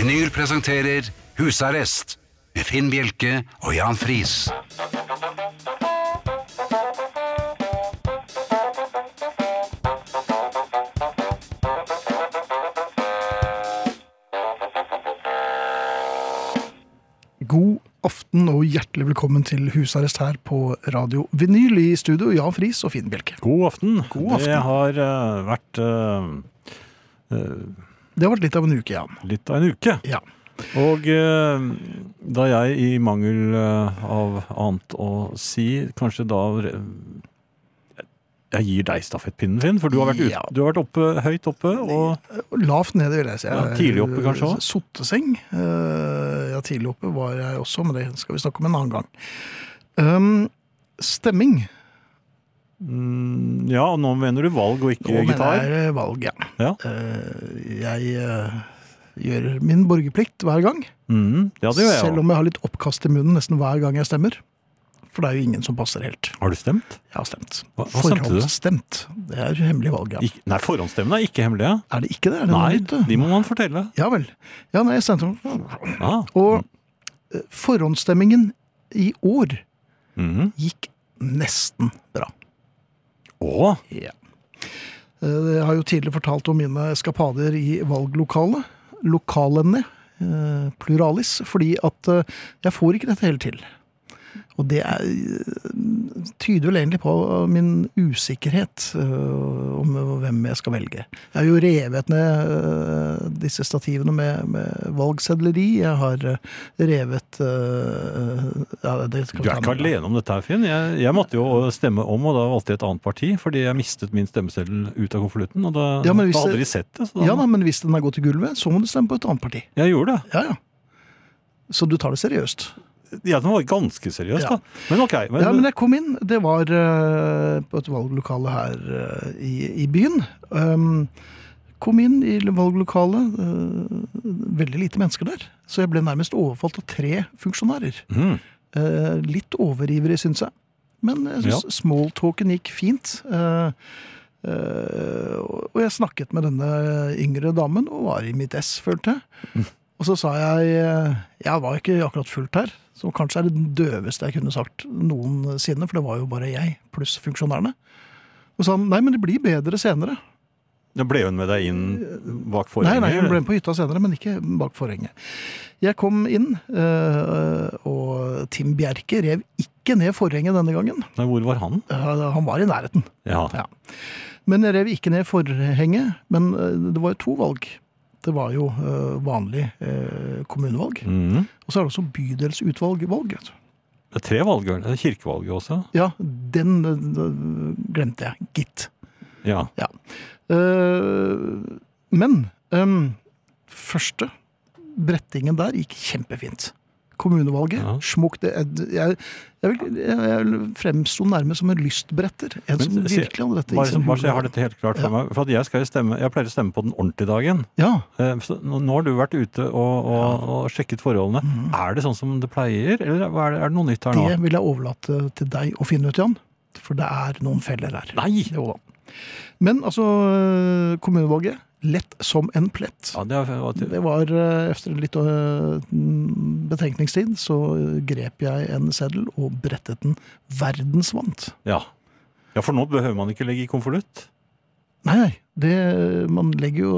Vinyl presenterer Husarrest med Finn Bjelke og Jan Friis. God aften og hjertelig velkommen til husarrest her på Radio Vinyl i studio. Jan Friis og Finn Bjelke. God aften. God aften. Det har uh, vært uh, eh, Det har vært litt av en uke, Jan. litt av en uke. Ja. Og eh, da jeg i mangel eh, av annet å si, kanskje da eh, Jeg gir deg stafettpinnen, Finn, for du har vært, ut, Ja. du har vært oppe, høyt oppe. og Lavt nede, vil jeg si. Ja, tidlig oppe kanskje? Sotteseng. Eh, Ja, tidlig oppe var jeg også, men det skal vi snakke om en annen gang. Um, stemming. Mm, Ja, og nå mener du valg og ikke Nå mener jeg valg, ja. Ja. Eh, Jeg eh, gjør min borgerplikt hver gang. Mm, ja, det gjør jeg Selv om jeg har litt oppkast i munnen nesten hver gang jeg stemmer. For det er jo ingen som passer helt. Har du stemt? Jeg har stemt. Hva- hva? Forhåndsstemt. Det er hemmelig valg, ja. Ik nei, forhåndsstemmene er ikke hemmelige. Er det ikke det? Det Nei, nytt? de må man fortelle. Ja vel. Ja, nei, jeg stemte. Ah. Og eh, forhåndsstemmingen i år Mhm. gikk nesten bra. Å, Ja. Eh, Jeg har jo tidligere fortalt om mine eskapader i valglokalet. Lokalene, eh, pluralis, fordi at eh, jeg får ikke dette helt til. Og det er, tyder vel egentlig på min usikkerhet eh, om hvem jeg skal velge. Jeg har jo revet ned eh, disse stativene med, med valgsedleri. Jeg har eh, revet ja, Du er ikke alene om dette her, Finn. Jeg, jeg måtte jo stemme om, og da valgte jeg et annet parti, fordi jeg mistet min stemmeseddel ut av konvolutten. Og da, Ja, da hadde det- de sett det. Så da, Ja da, men hvis den har gått i gulvet, så må du stemme på et annet parti. Jeg gjorde det. Ja, ja. Så du tar det seriøst? Ja, den var ganske seriøs, Ja. da. Men ok. Men, Ja, men jeg kom inn. Det var uh, på et valglokale her uh, i, i byen. Um, kom inn i valglokalet. Uh, veldig lite mennesker der. Så jeg ble nærmest overfalt av tre funksjonærer. Mm. Litt overivrig, syns jeg. Men jeg syns smalltalken gikk fint. Og jeg snakket med denne yngre damen, og var i mitt ess, følte jeg. Og så sa jeg Jeg var ikke akkurat fullt her, som kanskje er det døveste jeg kunne sagt noensinne, for det var jo bare jeg pluss funksjonærene. Og sa han nei, men det blir bedre senere. Da ble hun med deg inn bak Nei, forhenget? nei, hun ble med på hytta senere, men ikke bak forhenget. Jeg kom inn, eh, og Tim Bjerke rev ikke ned forhenget denne gangen. Nei, hvor var han? Han var i nærheten. Ja. Ja. Men jeg rev ikke ned forhenget, men eh, det var to valg. Det var jo eh, vanlig eh, kommunevalg, Mm. og så er det også du. Det er tre valg? Det er kirkevalget også. Ja, den eh, glemte jeg, gitt. Ja. Eh, men um, første brettingen der gikk kjempefint. Kommunevalget, Ja. Schmuck det Jeg, jeg, vil- jeg, fremsto nærmest som en lystbretter. En Men som virkelig hadde dette i sin bare så jeg har dette helt klart for meg. For jeg, stemme, jeg pleier å stemme på den ordentlige dagen. Ja, Eh, nå har du vært ute og, og, og sjekket forholdene. Er det sånn som det pleier, eller er det, det noe nytt her nå? Det vil jeg overlate til deg å finne ut, Jan. For det er noen feller her. Nei! Jo. Men altså, øh, kommunevalget, lett som en plett. Ja, det var Det var øh, efter litt øh, betenkningstid, så grep jeg en seddel og brettet den verdensvant. ja. ja, for nå behøver man ikke legge i konvolutt. Nei, nei, det, man legger jo,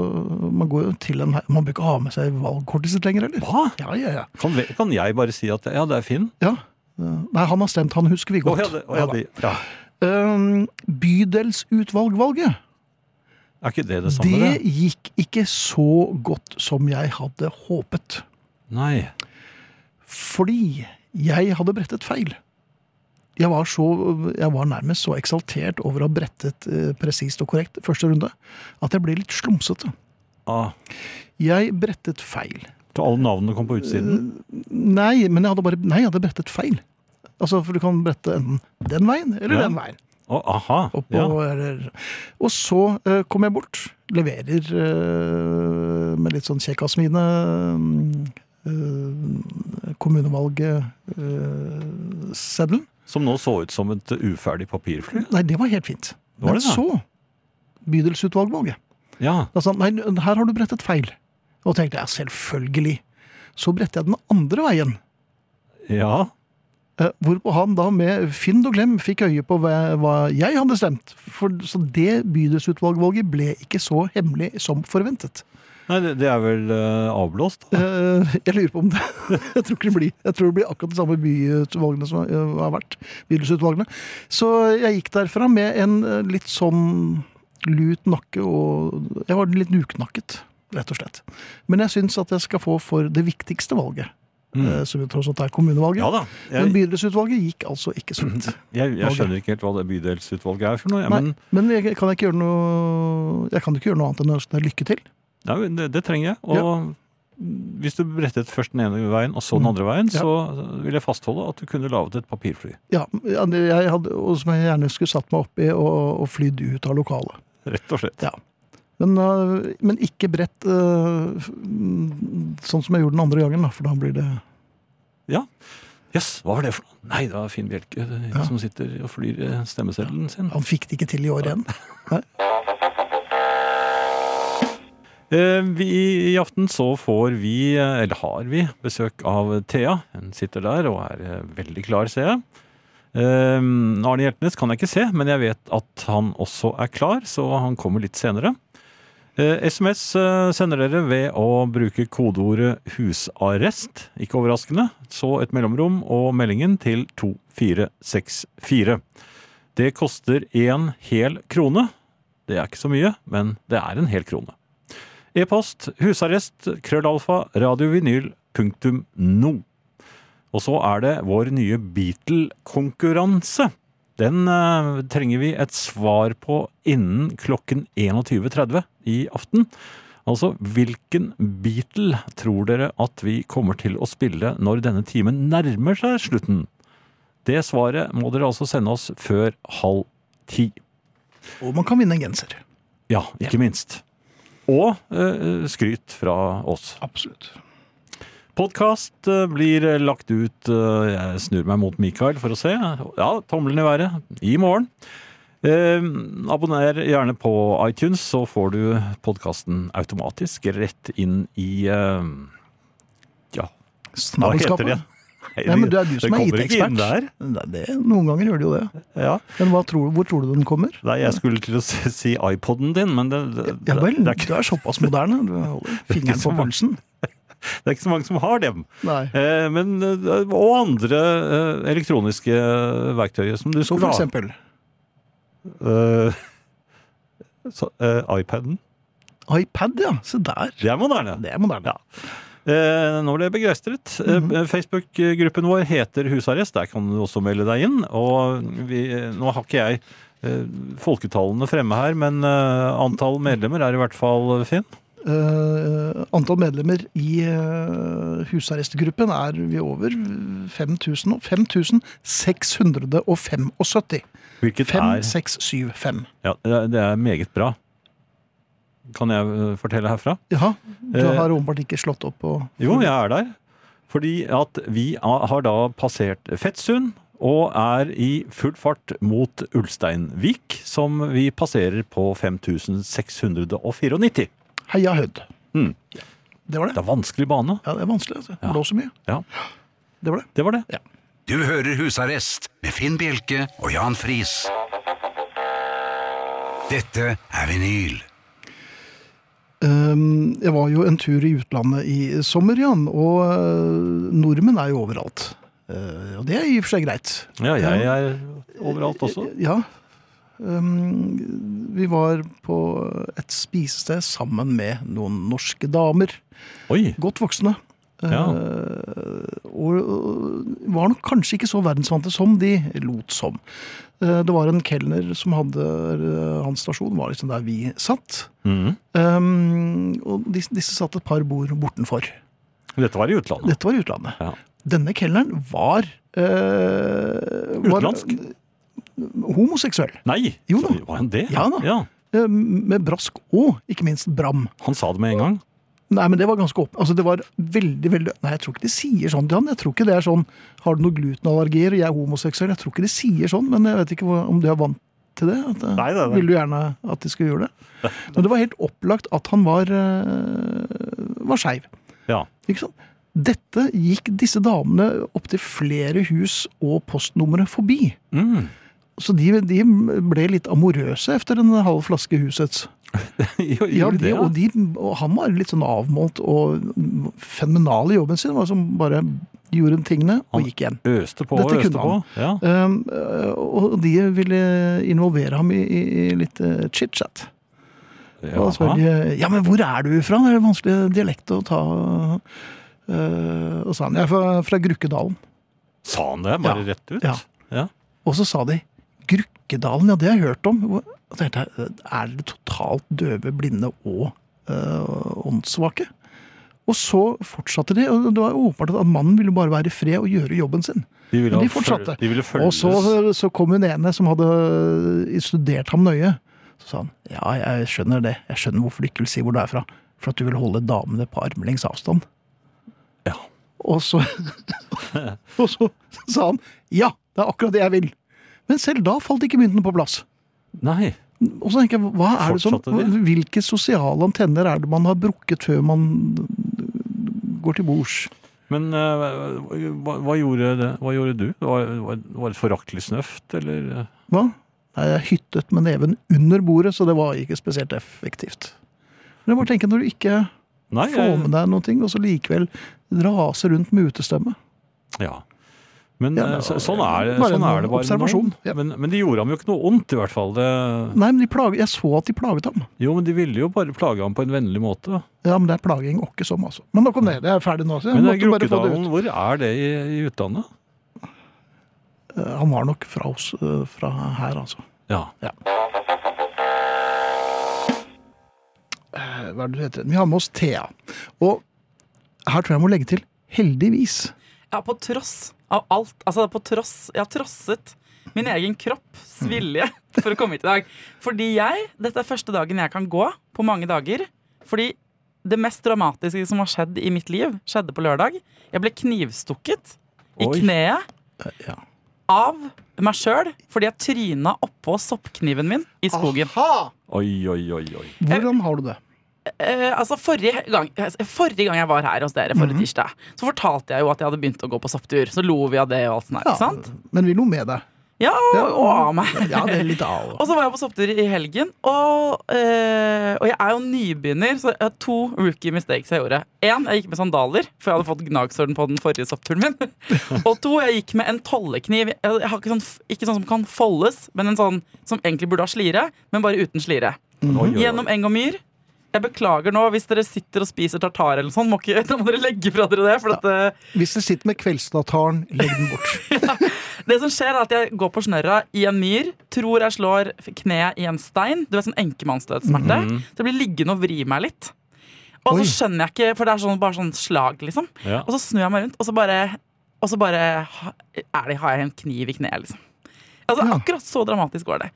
man går jo til en, man bør ikke ha med seg valgkortet sitt lenger, eller? Hva? Ja, ja, ja. Kan, kan jeg bare si at ja, det er Finn? ja. Nei, han har stemt, han husker vi godt. godt. ja, det, oh, ja, Ja ja. Um, bydelsutvalgvalget. Er ikke det det samme, Det det? gikk ikke så godt som jeg hadde håpet. Nei. Fordi jeg hadde brettet feil. Jeg var, så, jeg var nærmest så eksaltert over å ha brettet eh, presist og korrekt første runde, at jeg ble litt slumsete. Ah, Jeg brettet feil. så alle navnene kom på utsiden? Nei, men jeg hadde bare Nei, jeg hadde brettet feil. Altså, For du kan brette enten den veien eller Ja. den veien. Å, aha. Oppå, Ja. eller, og så uh, kom jeg bort, leverer uh, med litt sånn kjekkasmine uh, kommunevalgseddelen. Som nå så ut som et uferdig papirfly? Nei, det var helt fint. Var Men det så bydelsutvalgvalget. Ja. Han nei, her har du brettet feil. Og tenkte jeg selvfølgelig. Så brettet jeg den andre veien. Ja. Eh, Hvorpå han da med fynd og glem fikk øye på hva, jeg hadde stemt. For, så det bydelsutvalgvalget ble ikke så hemmelig som forventet. Nei, det, er vel eh, avblåst? Eh, Jeg lurer på om det Jeg tror ikke det blir Jeg tror det blir akkurat de samme byutvalgene som eh, har vært. Bydelsutvalgene. Så jeg gikk derfra med en litt sånn lut nakke og Jeg var litt nuknakket, rett og slett. Men jeg syns at jeg skal få for det viktigste valget, Mm. eh, som jo tross alt er kommunevalget. Ja da. Men bydelsutvalget gikk altså ikke så vidt. jeg, jeg skjønner ikke helt hva det bydelsutvalget er for noe. Ja, Nei, men men jeg kan ikke gjøre noe Jeg kan ikke gjøre noe annet enn å ønske deg lykke til. ja, det, det trenger jeg. Og hvis du brettet først den ene veien og så den Mm. andre veien, Ja. så vil jeg fastholde at du kunne laget et papirfly. Ja, ja, jeg hadde, og som jeg gjerne skulle satt meg oppi og, og flydd ut av lokalet. Rett og slett. Ja. Men, øh, men ikke brett f- mm, sånn som jeg gjorde den andre gangen, for da blir det Ja. Jøss, hva var det for noe? Nei, det var Finn Bjelke eh, Ja. som sitter og flyr eh, stemmeseddelen sin. Han fikk det ikke til i år igjen. Eh, Vi, I aften så får vi, eh, eller har vi, besøk av Thea. Hun sitter der og er eh, veldig klar, ser jeg. Um, Arne Hjeltnes kan jeg ikke se, men jeg vet at han også er klar, så han kommer litt senere. Eh, SMS eh, sender dere ved å bruke kodeordet 'husarrest'. Ikke overraskende. Så et mellomrom og meldingen til 2464. Det koster én hel krone. Det er ikke så mye, men det er en hel krone. E-post husarrest krøllalfa radiovinyl.no. Og så er det vår nye Beatle-konkurranse. Den uh, trenger vi et svar på innen klokken 21.30 i aften. Altså, hvilken Beatle tror dere at vi kommer til å spille når denne timen nærmer seg slutten? Det svaret må dere altså sende oss før halv ti. Og man kan vinne en genser. Ja, ikke minst. Og uh, skryt fra oss. Absolutt. Podkast blir lagt ut eh, Jeg snur meg mot Mikael for å se. Ja, tommelen i været. I morgen. Eh, abonner gjerne på iTunes, så får du podkasten automatisk rett inn i eh, Ja, hva heter det? Nei, Nei, men Det er du som er IT-ekspert. Noen ganger gjør det jo det. Ja. Men tror, hvor tror du den kommer? Nei, jeg skulle til å si iPoden din, men det, det, Ja vel, det, er ikke, du er såpass moderne. Du holder fingeren på pulsen. Det er ikke så mange som har dem. Eh, men, eh, og andre eh, elektroniske verktøy som du skulle skulle for eksempel Eh, så, eh, iPaden. iPad, ja. Se der. Det er moderne. Det er moderne. Ja. Eh, nå ble jeg begeistret. Mm -hmm. Facebook-gruppen vår heter Husarrest. Der kan du også melde deg inn. Og vi, nå har ikke jeg eh, folketallene fremme her, men eh, antall medlemmer er i hvert fall Finn. Eh, antall medlemmer i uh, husarrestgruppen er vi over 5000 nå. 5675. Hvilket er 5675. ja, det er- Det er meget bra. Kan jeg eh, fortelle herfra? Ja. du har åpenbart ikke slått opp på Jo, jeg er der. Fordi at vi har da passert Fettsund og er i full fart mot Ulsteinvik, som vi passerer på 5694. Heia Hødd. Mm. Det var Det det. er vanskelig bane. Ja, det er vanskelig. Altså. Det Ja. blåser mye. Ja, Det var det. det var det. Du hører Husarrest med Finn Bjelke og Jan Friis. Dette er vinyl. Um, jeg var jo en tur i utlandet i sommer, Jan, og uh, nordmenn er jo overalt. Uh, og det er i og for seg greit. Ja, jeg er overalt også. Ja. Um, vi var på et spisested sammen med noen norske damer. Oi! Godt voksne. Ja. Eh, og var nok kanskje ikke så verdensvante som de lot som. Eh, det var en kelner som hadde eh, hans stasjon, var liksom der vi satt. Mm. Um, og disse, disse satt et par bord bortenfor. Dette var i utlandet. Dette var i utlandet. Ja. Denne kelneren var, var Utenlandsk? Homoseksuell. Nei! Jo da. Var han det? Ja da. Ja, Eh, med brask og ikke minst bram. Han sa det med en gang. Nei, men det var ganske opp... Altså, det var veldig, veldig Nei, jeg tror ikke de sier sånn til han. Jeg tror ikke det er sånn Har du noen glutenallergier, jeg er homoseksuell. Jeg tror ikke de sier sånn, men jeg vet ikke om de er vant til det. At, eh, Nei, nei, det. Ville du gjerne at de skulle gjøre det. Men det var helt opplagt at han var, eh, var skeiv. Ja. Ikke sant? Dette gikk disse damene opptil flere hus og postnumre forbi. Mm. Så de, de ble litt amorøse etter en halv flaske husets. Ja, de det, ja? og, de, og han var litt sånn avmålt og fenomenal i jobben sin. Var som bare gjorde tingene og gikk igjen. Øste på og Dette øste kunne på. han. Ja. Um, og de ville involvere ham i, i, i litt uh, chit-chat. Og så de, ja, men hvor er du fra? Det er vanskelig dialekt å ta. Uh, og sa han, jeg er fra, fra Grukkedalen. Sa han det bare Ja. rett ut? Ja. Ja. Og så sa de, Grukkedalen, ja det har jeg hørt om. Er det totalt døve, blinde og uh, åndssvake? Og så fortsatte de, og det var åpenbart at mannen ville bare være i fred og gjøre jobben sin. De ville, Men de fortsatte. de ville. Og så, så kom hun ene som hadde studert ham nøye. Så sa han ja, jeg skjønner det. Jeg skjønner hvorfor du ikke vil si hvor du er fra. For at du vil holde damene på armlengs avstand. Ja. Og så, og så sa han ja, det er akkurat det jeg vil. Men selv da falt ikke mynten på plass. Nei. Og så tenker jeg, hva er det som, Hvilke sosiale antenner er det man har brukket før man går til bords? Men eh, hva, hva, gjorde det? hva gjorde du? Var, var, var det foraktelig snøft, eller? Hva? Nei, jeg hyttet med neven under bordet, så det var ikke spesielt effektivt. Men jeg bare tenker, når du ikke Nei, får med deg noe, og så likevel raser rundt med utestemme Ja. Men Ja, eh, så, var sånn, er det, bare sånn er det bare. ja. Men, men de gjorde ham jo ikke noe ondt, i hvert fall. Det, Nei, men de plaget, jeg så at de plaget ham. jo, men de ville jo bare plage ham på en vennlig måte. Ja, men det er plaging åkke som, altså. Men nok om det. Det er ferdig nå. Så jeg Men eh, måtte bare få det ut. hvor er det i, i utlandet? Eh, Han var nok fra oss, eh, fra her, altså. Ja. ja. Hva er det du heter? Vi har med oss Thea. Og her tror jeg jeg må legge til heldigvis. Ja, på tross av alt. Altså på tross Jeg har trosset min egen kropps vilje for å komme hit i dag. Fordi jeg Dette er første dagen jeg kan gå på mange dager. Fordi det mest dramatiske som har skjedd i mitt liv, skjedde på lørdag. Jeg ble knivstukket i Oi. kneet Ja. av meg sjøl fordi jeg tryna oppå soppkniven min i skogen. Aha! Oi, oi, oi. oi. Hvordan har du det? Eh, altså forrige gang, forrige gang jeg var her hos dere, forrige Mhm. tirsdag, så fortalte jeg jo at jeg hadde begynt å gå på sopptur. Så lo vi av det og alt sånt. Ja, ikke sant? men vi lo med deg. Ja, og, og av meg. Ja, det er litt av. Og så var jeg på sopptur i helgen, og, uh, og jeg er jo nybegynner, så jeg har to rookie mistakes jeg gjorde. Én, jeg gikk med sandaler, for jeg hadde fått gnagsorden på den forrige soppturen min. og to, jeg gikk med en tollekniv. Jeg, har ikke sånn, ikke sånn som kan foldes, men en sånn som egentlig burde ha slire, men bare uten slire. Mm oi. Gjennom eng og myr. Jeg beklager nå hvis dere sitter og spiser tartar eller sånt. Må ikke, da må dere legge fra dere det. For at, eh, Hvis dere sitter med kveldstartaren, legg den bort. Det som skjer er at jeg går på snørra i en myr, tror jeg slår kneet i en stein. Du vet sånn enkemannsdødssmerte. Mhm. Så jeg blir liggende og vri meg litt. Og Oi. så skjønner jeg ikke, for det er sånn, bare sånn slag, liksom. Ja. Og så snur jeg meg rundt, og så bare, og så bare er det, har jeg en kniv i kneet, liksom. Altså, Ja. Akkurat så dramatisk var det.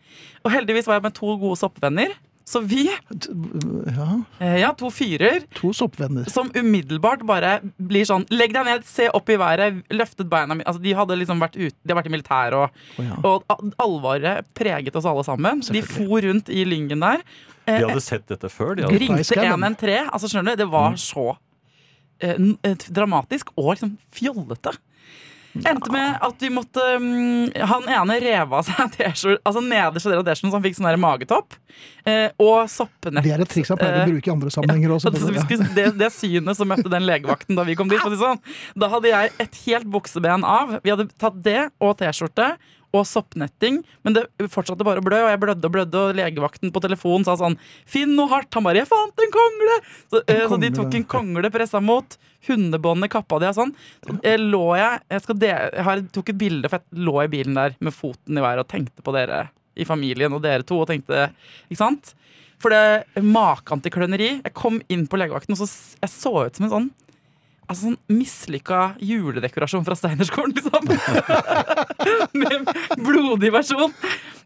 Og heldigvis var jeg med to gode soppvenner. Så vi, Ja, eh, ja, to fyrer, to soppvenner. som umiddelbart bare blir sånn Legg deg ned, se opp i været, løftet beina mine Altså, De hadde liksom vært ute, de har vært i militæret, og, oh, ja. og alvoret preget oss alle sammen. De for rundt i lyngen der. De Eh, hadde sett dette før? De hadde... ringte 113. Altså, skjønner du, det var så eh, eh, dramatisk og liksom fjollete. Endte med at vi måtte um, Han ene rev av seg T-skjorte, altså nederste del av T-skjorten, så han fikk sånn der magetopp. Eh, og soppenett. Det er et triks han pleier å Eh, bruke i andre sammenhenger også. Ja, det, det, det synet som møtte den legevakten da vi kom dit, sånn, da hadde jeg et helt bukseben av. Vi hadde tatt det og T-skjorte og soppnetting, men det fortsatte bare å blø, og jeg blødde og blødde, og legevakten på telefonen sa sånn 'Finn noe hardt'. Han bare 'Jeg fant en kongle!' Så, eh, så de tok en kongle pressa mot. Hundebåndet kappa de og sånn. Så jeg lå jeg Jeg, skal de, jeg tok et bilde, for jeg lå i bilen der med foten i været og tenkte på dere i familien og dere to, og tenkte Ikke sant? For det maken til kløneri. Jeg kom inn på legevakten, og så jeg så ut som en sånn Altså sånn mislykka juledekorasjon fra Steinerskolen, liksom. Med blodig versjon.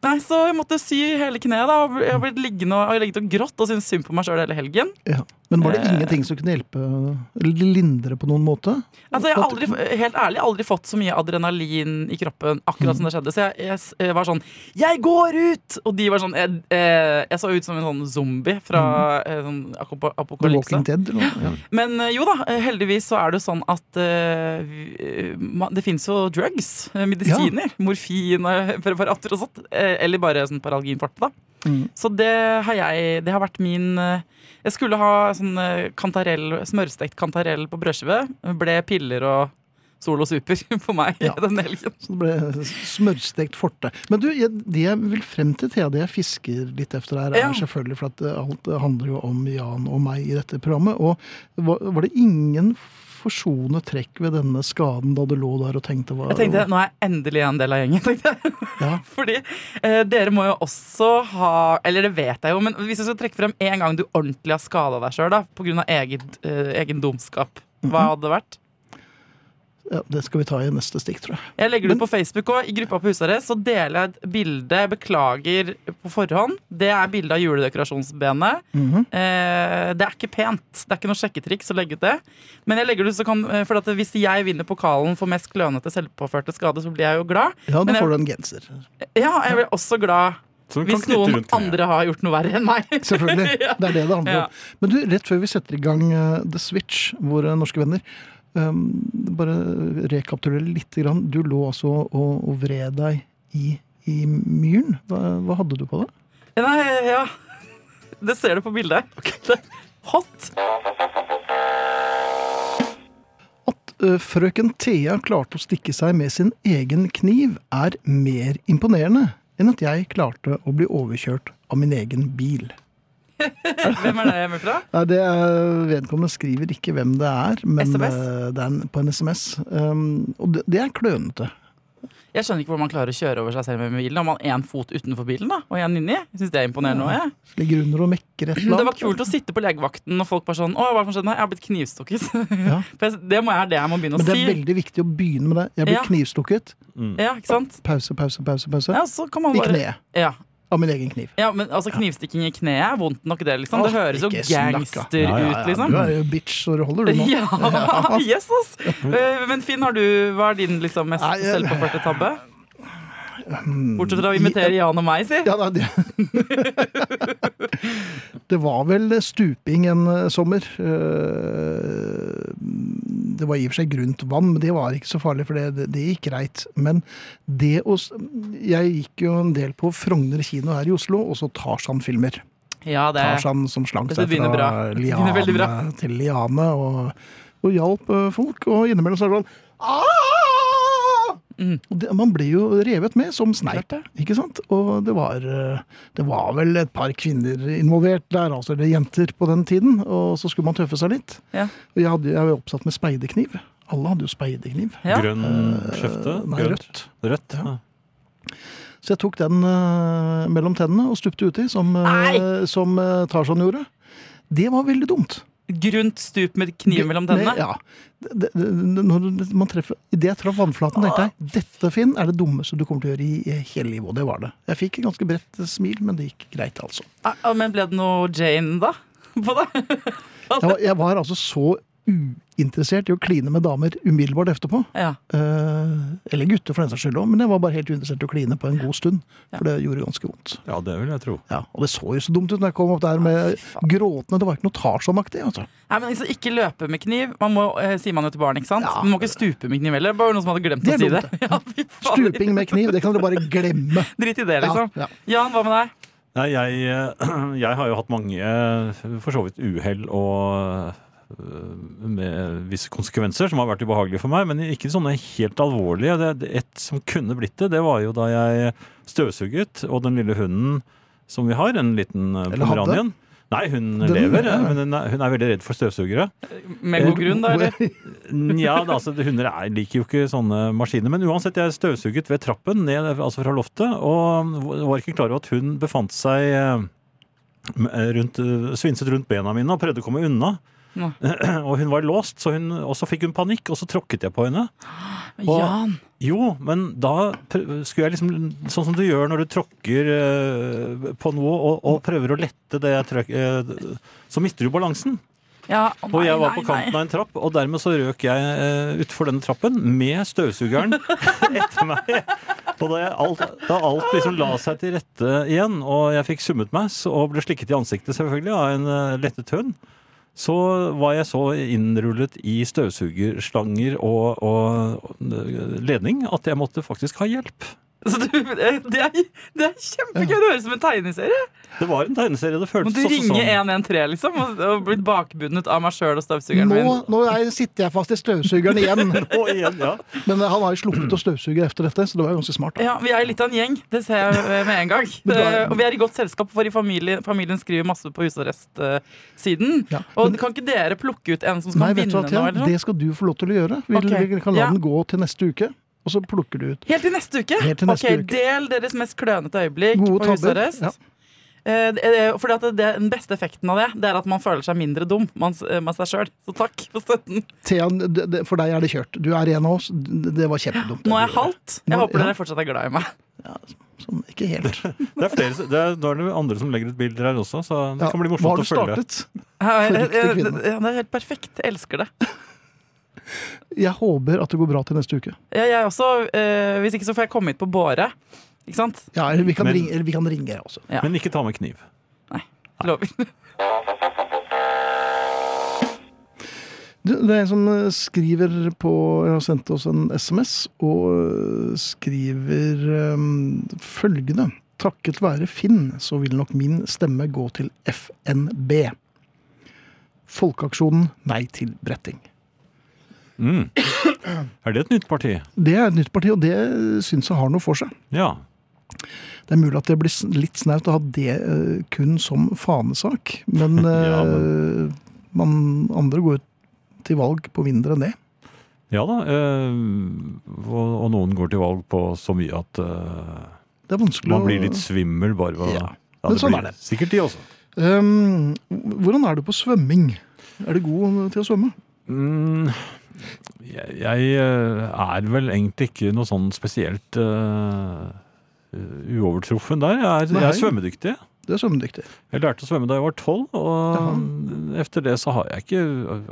Nei, så jeg måtte sy hele kneet. da og Jeg har blitt liggende og, og, og grått og syntes synd på meg sjøl hele helgen. Ja. Men var det Eh. ingenting som kunne hjelpe eller lindre på noen måte? Altså, jeg har aldri, helt ærlig aldri fått så mye adrenalin i kroppen akkurat som det skjedde. Så jeg, jeg, var sånn Jeg går ut! Og de var sånn Jeg, eh, jeg så ut som en sånn zombie fra eh, sånn apokalypse. Dead? Eller? Ja. Men jo da, heldigvis så er det sånn at ma- det fins jo drugs. Medisiner. Medisiner. Morfin og preparater og sånt. Eller bare sånn paralginforte, da. Mm. Så det har jeg Det har vært min eh, Jeg skulle ha sånn eh, kantarell, smørstekt kantarell på brødskive. Ble piller og Solo Super for meg Ja. den helgen. Så det ble smørstekt forte. Men du, det jeg vil frem til, Thea, det jeg fisker litt efter her, er Ja. selvfølgelig for at eh, alt handler jo om Jan og meg i dette programmet. Og var, var det ingen forsonende trekk ved denne skaden da du lå der og tenkte hva Jeg tenkte nå er jeg endelig en del av gjengen. tenkte jeg. Ja. Fordi eh, dere må jo også ha Eller det vet jeg jo, men hvis jeg skal trekke frem en gang du ordentlig har skada deg sjøl pga. Eh, egen dumskap, hva hadde det vært? Ja, Det skal vi ta i neste stikk, tror jeg. Jeg legger det ut på Facebook òg. i gruppa på Husarrest. Så deler jeg et bilde, beklager på forhånd. Det er bilde av juledekorasjonsbenet. Mhm. Eh, det er ikke pent. Det er ikke noe sjekketriks å legge ut det. Men jeg legger det ut så kan, eh, for at hvis jeg vinner pokalen for mest klønete selvpåførte skade, så blir jeg jo glad. Ja, da får du en genser. Ja, jeg blir også glad hvis noen rundt andre har gjort noe verre enn meg. Selvfølgelig. Det er det det handler Ja. Men du, rett før vi setter i gang eh, The Switch, våre norske venner Bare rekapitulere litt. Du lå altså og, og vred deg i, i myren. Hva, hva hadde du på deg? Nei, ja Det ser du på bildet. Det er hot. At uh, frøken Thea klarte å stikke seg med sin egen kniv, er mer imponerende enn at jeg klarte å bli overkjørt av min egen bil. Hvem er det hjemmefra? Nei, det er, Vedkommende skriver ikke hvem det er, men SMS? eh, det er på en SMS. Um, og det, det er klønete. Jeg skjønner ikke hvordan man klarer å kjøre over seg selv med bilen. Har man én fot utenfor bilen da, og én inni? Jeg synes det er imponerende også. Ligger under og mekker et eller Det var kult å sitte på legevakten og folk bare sånn Å, hva som skjedde? Jeg har blitt knivstukket. Ja. Det må jeg, det jeg må begynne Men å det er si. veldig viktig å begynne med det. Jeg blir Ja. knivstukket. Mm. Ja, ikke sant? Pause, pause, pause. pause. Ja, så kan man I bare kneet. Ja. Av min egen kniv. ja, men altså knivstikking i kneet er vondt nok, det, liksom. Det høres jo gangster Ja, ja, ja. ut, liksom. Du er jo bitch, så det holder du nå. Ja, yes, ass! Eh, Men Finn, har du, hva er din liksom, mest selvpåførte tabbe? Bortsett fra å invitere Jan og meg, si. Ja, da, det. det var vel stuping en eh, sommer. Eh, Det var i og for seg grunt vann, men det var ikke så farlig, for det, det, gikk greit. Men det å Jeg gikk jo en del på Frogner kino her i Oslo, og så Tarzan-filmer. Ja, det Tarzan som slank seg fra liane til liane, og, og hjalp eh, folk. Og innimellom så er det sånn! Mm. Og det, Man ble jo revet med som sneip, ikke sant? Og det var, eh, det var vel et par kvinner involvert der, altså, eller jenter på den tiden. Og så skulle man tøffe seg litt. Ja. Og jeg, hadde, jeg var oppsatt med speidekniv. Alle hadde jo speidekniv. Ja. Grønn skjefte? Eh, Nei, rødt. Rødt? Ja. Så jeg tok den eh, mellom tennene og stupte uti, som, uh, Nei! som uh, Tarzan gjorde. Det var veldig dumt. Grunt stup med kniv mellom tennene. Ja. Det, når man treffer, Idet jeg traff vannflaten, tenkte jeg dette Finn, er det dummeste du kommer til å gjøre i i hele livet. Og det var det. Jeg fikk et ganske bredt smil, men det gikk greit, altså. Ah, ah, Men ble det noe Jane, da? På? Jeg var, jeg var altså så uinteressert i å kline med damer umiddelbart etterpå. Ja. Eh, eller gutter, for den saks skyld òg, men jeg var bare helt uinteressert i å kline på en god stund. Ja. For det gjorde ganske vondt. ja, det vil jeg tro. Ja, Og det så jo så dumt ut når jeg kom opp der med ja, gråtende. Det var ikke noe Tarzan-aktig. Altså. Nei, men liksom, Ikke løpe med kniv. Man må, eh, sier man jo til barn, ikke sant? Ja. Man må ikke stupe med kniv heller. Bare noen som hadde glemt å si det. Ja. Stuping med kniv, det kan dere bare glemme. Drit i det, liksom. Ja, ja. Jan, hva med deg? Nei, jeg, jeg har jo hatt mange eh, for så vidt uhell og med visse konsekvenser som har vært ubehagelige for meg, men ikke sånne helt alvorlige. Det, det, et som kunne blitt det, det var jo da jeg støvsuget, og den lille hunden som vi har, en liten eh, hadde. pomeranien Nei, hun Den- lever, ja. men hun er, hun er veldig redd for støvsugere. Med god grunn, da? eller? Ja, altså, Hunder er, liker jo ikke sånne maskiner. Men uansett, jeg støvsuget ved trappen ned altså fra loftet, og var ikke klar over at hun befant seg eh, rundt, eh, svinset rundt bena mine og prøvde å komme unna. Og hun var låst, så hun, og så fikk hun panikk, og så tråkket jeg på henne. Og- Jan. Jo, men da skulle jeg liksom Sånn som du gjør når du tråkker eh, på noe og, og prøver å lette det jeg trøk, eh, Så mister du balansen. Ja, å Og jeg var nei, på kanten nei. av en trapp, og dermed så røk jeg uh, utfor denne trappen med støvsugeren etter meg. Og da, alt, da alt liksom la seg til rette igjen, og jeg fikk summet meg så- og ble slikket i ansiktet selvfølgelig av en uh, lettet hund, så var jeg så innrullet i støvsugerslanger og, og eh, ledning at jeg måtte faktisk ha hjelp. Så du, det, er, det er kjempegøy. Det høres ut som en tegneserie. Det var en tegneserie. Det Må du ringe sånn. 113 liksom, og, og blitt bakbundet av meg sjøl og støvsugeren Nå, min? nå jeg, sitter jeg fast i støvsugeren igjen. nå igjen, ja. Men han har jo sluppet å støvsuge etter dette, så det var ganske smart. Da. Ja, Vi er litt av en gjeng. Det ser jeg eh, med en gang. Er- Eh, Og vi er i godt selskap, for i familien, familien skriver masse på husarrestsiden. Ja, Og kan ikke dere plukke ut en som skal Nei, vinne nå? Det skal du få lov til å gjøre. Vi, okay. vi kan la ja. den gå til neste uke, og så plukker du ut. Helt til neste uke? Helt til neste ok, uke. Del deres mest klønete øyeblikk Gode på husarrest. Ja. Eh, det- det- fordi at det, Den beste effekten av det Det er at man føler seg mindre dum man, med seg sjøl. Så takk for støtten. Thea, for deg er det kjørt. Du er en av oss. Det var kjempedumt. Nå er jeg halvt. Jeg Nå- håper ja. dere fortsatt er glad i meg. Sånn, ikke helt. Det er flere, det er, nå er det andre som legger ut bilder her også, så det Ja, kan bli Hva morsomt har du å følge. startet? Ja, riktig eh, kvinne. ja, det er helt perfekt. Jeg elsker det. Jeg håper at det går bra til neste uke. Ja, jeg også, eh, hvis ikke så får jeg komme hit på båre. Ikke sant? Ja, eller vi kan, Men- ringe, eller vi kan ringe også. Ja. Men ikke ta med kniv. Lover. Du, det er en som eh, skriver på Jeg har sendt oss en SMS, og eh, skriver um, følgende. Takket være Finn, så vil nok min stemme gå til FNB. Folkeaksjonen Nei til bretting. Mm. Er det et nytt parti? Det er et nytt parti, og det syns jeg har noe for seg. Ja. Det er mulig at det blir litt snaut å ha det eh, kun som fanesak, men, Ja, men... man andre går til valg på mindre enn det. Ja da. eh, og, noen går til valg på så mye at eh, Det er vanskelig man blir litt svimmel bare ved Ja. Ja, det sånn blir det. Sikkert de også. Um, hvordan er du på svømming? Er du god til å svømme? Mm, jeg, jeg eh, er vel egentlig ikke noe sånn spesielt uh, uovertruffen der. Jeg er, jeg er svømmedyktig. Du er svømmedyktig. Jeg lærte å svømme da jeg var tolv, og etter det så har jeg ikke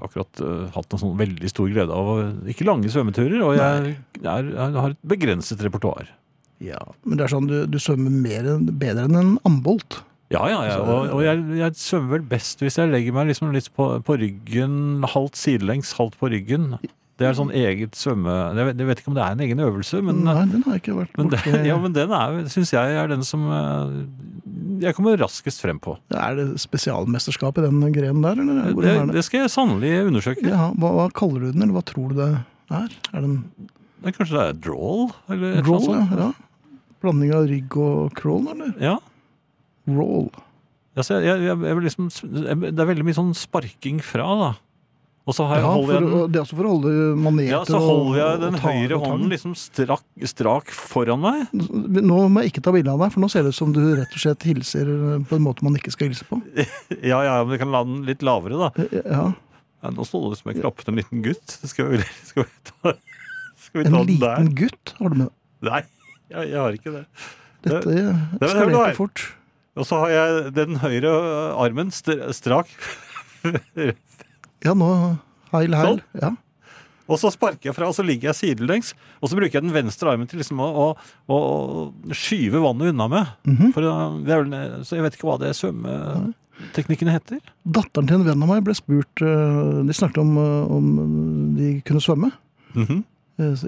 akkurat uh, hatt noen sånn veldig stor glede av Ikke lange svømmeturer, og jeg, er, jeg har et begrenset repertoar. Ja, Men det er sånn, du, du svømmer mer, bedre enn en ambolt. Ja, ja, ja. Og, og jeg, jeg svømmer vel best hvis jeg legger meg liksom litt på, på ryggen, halvt sidelengs, halvt på ryggen. Det er sånn eget svømme... Jeg vet, jeg vet ikke om det er en egen øvelse, men, Nei, den har jeg ikke vært men, borti. ja, men den er, syns jeg er den som eh, jeg kommer raskest frem på. Er det spesialmesterskap i den grenen der, eller? Det, er det? det skal jeg sannelig undersøke. Ja, hva, hva kaller du den, eller hva tror du det er? Er det er kanskje det er drawl? Eller annet Ja, ja. Blanding av rygg og crawl, eller? Ja. Roll. Altså, jeg, jeg, jeg, liksom, det er veldig mye sånn sparking fra, da. Og så har jeg, Ja, holder jeg den det er også for å holde maneter ja, så holder jeg den og og høyre og hånden liksom strak, strak foran meg. Nå må jeg ikke ta bilde av deg, for nå ser det ut som du rett og slett hilser på en måte man ikke skal hilse på. Ja, ja, men vi kan la den litt lavere, da. Ja, Ja, nå står det som jeg klappet en liten gutt. Skal vi, skal vi ta, skal vi En ta den der? liten gutt har du med. Nei, jeg, jeg har ikke det. Dette det skal det det, det, det, fort. Og så har jeg den høyre armen strak. Ja, nå Heil, heil. Sånn. Ja. Og så sparker jeg fra, og så ligger jeg sidelengs. Og så bruker jeg den venstre armen til liksom å, å, å skyve vannet unna med. Mhm. For det er vel, så jeg vet ikke hva det svømmeteknikkene heter. Datteren til en venn av meg ble spurt eh, De snakket om, eh, om de kunne svømme. Mm -hmm.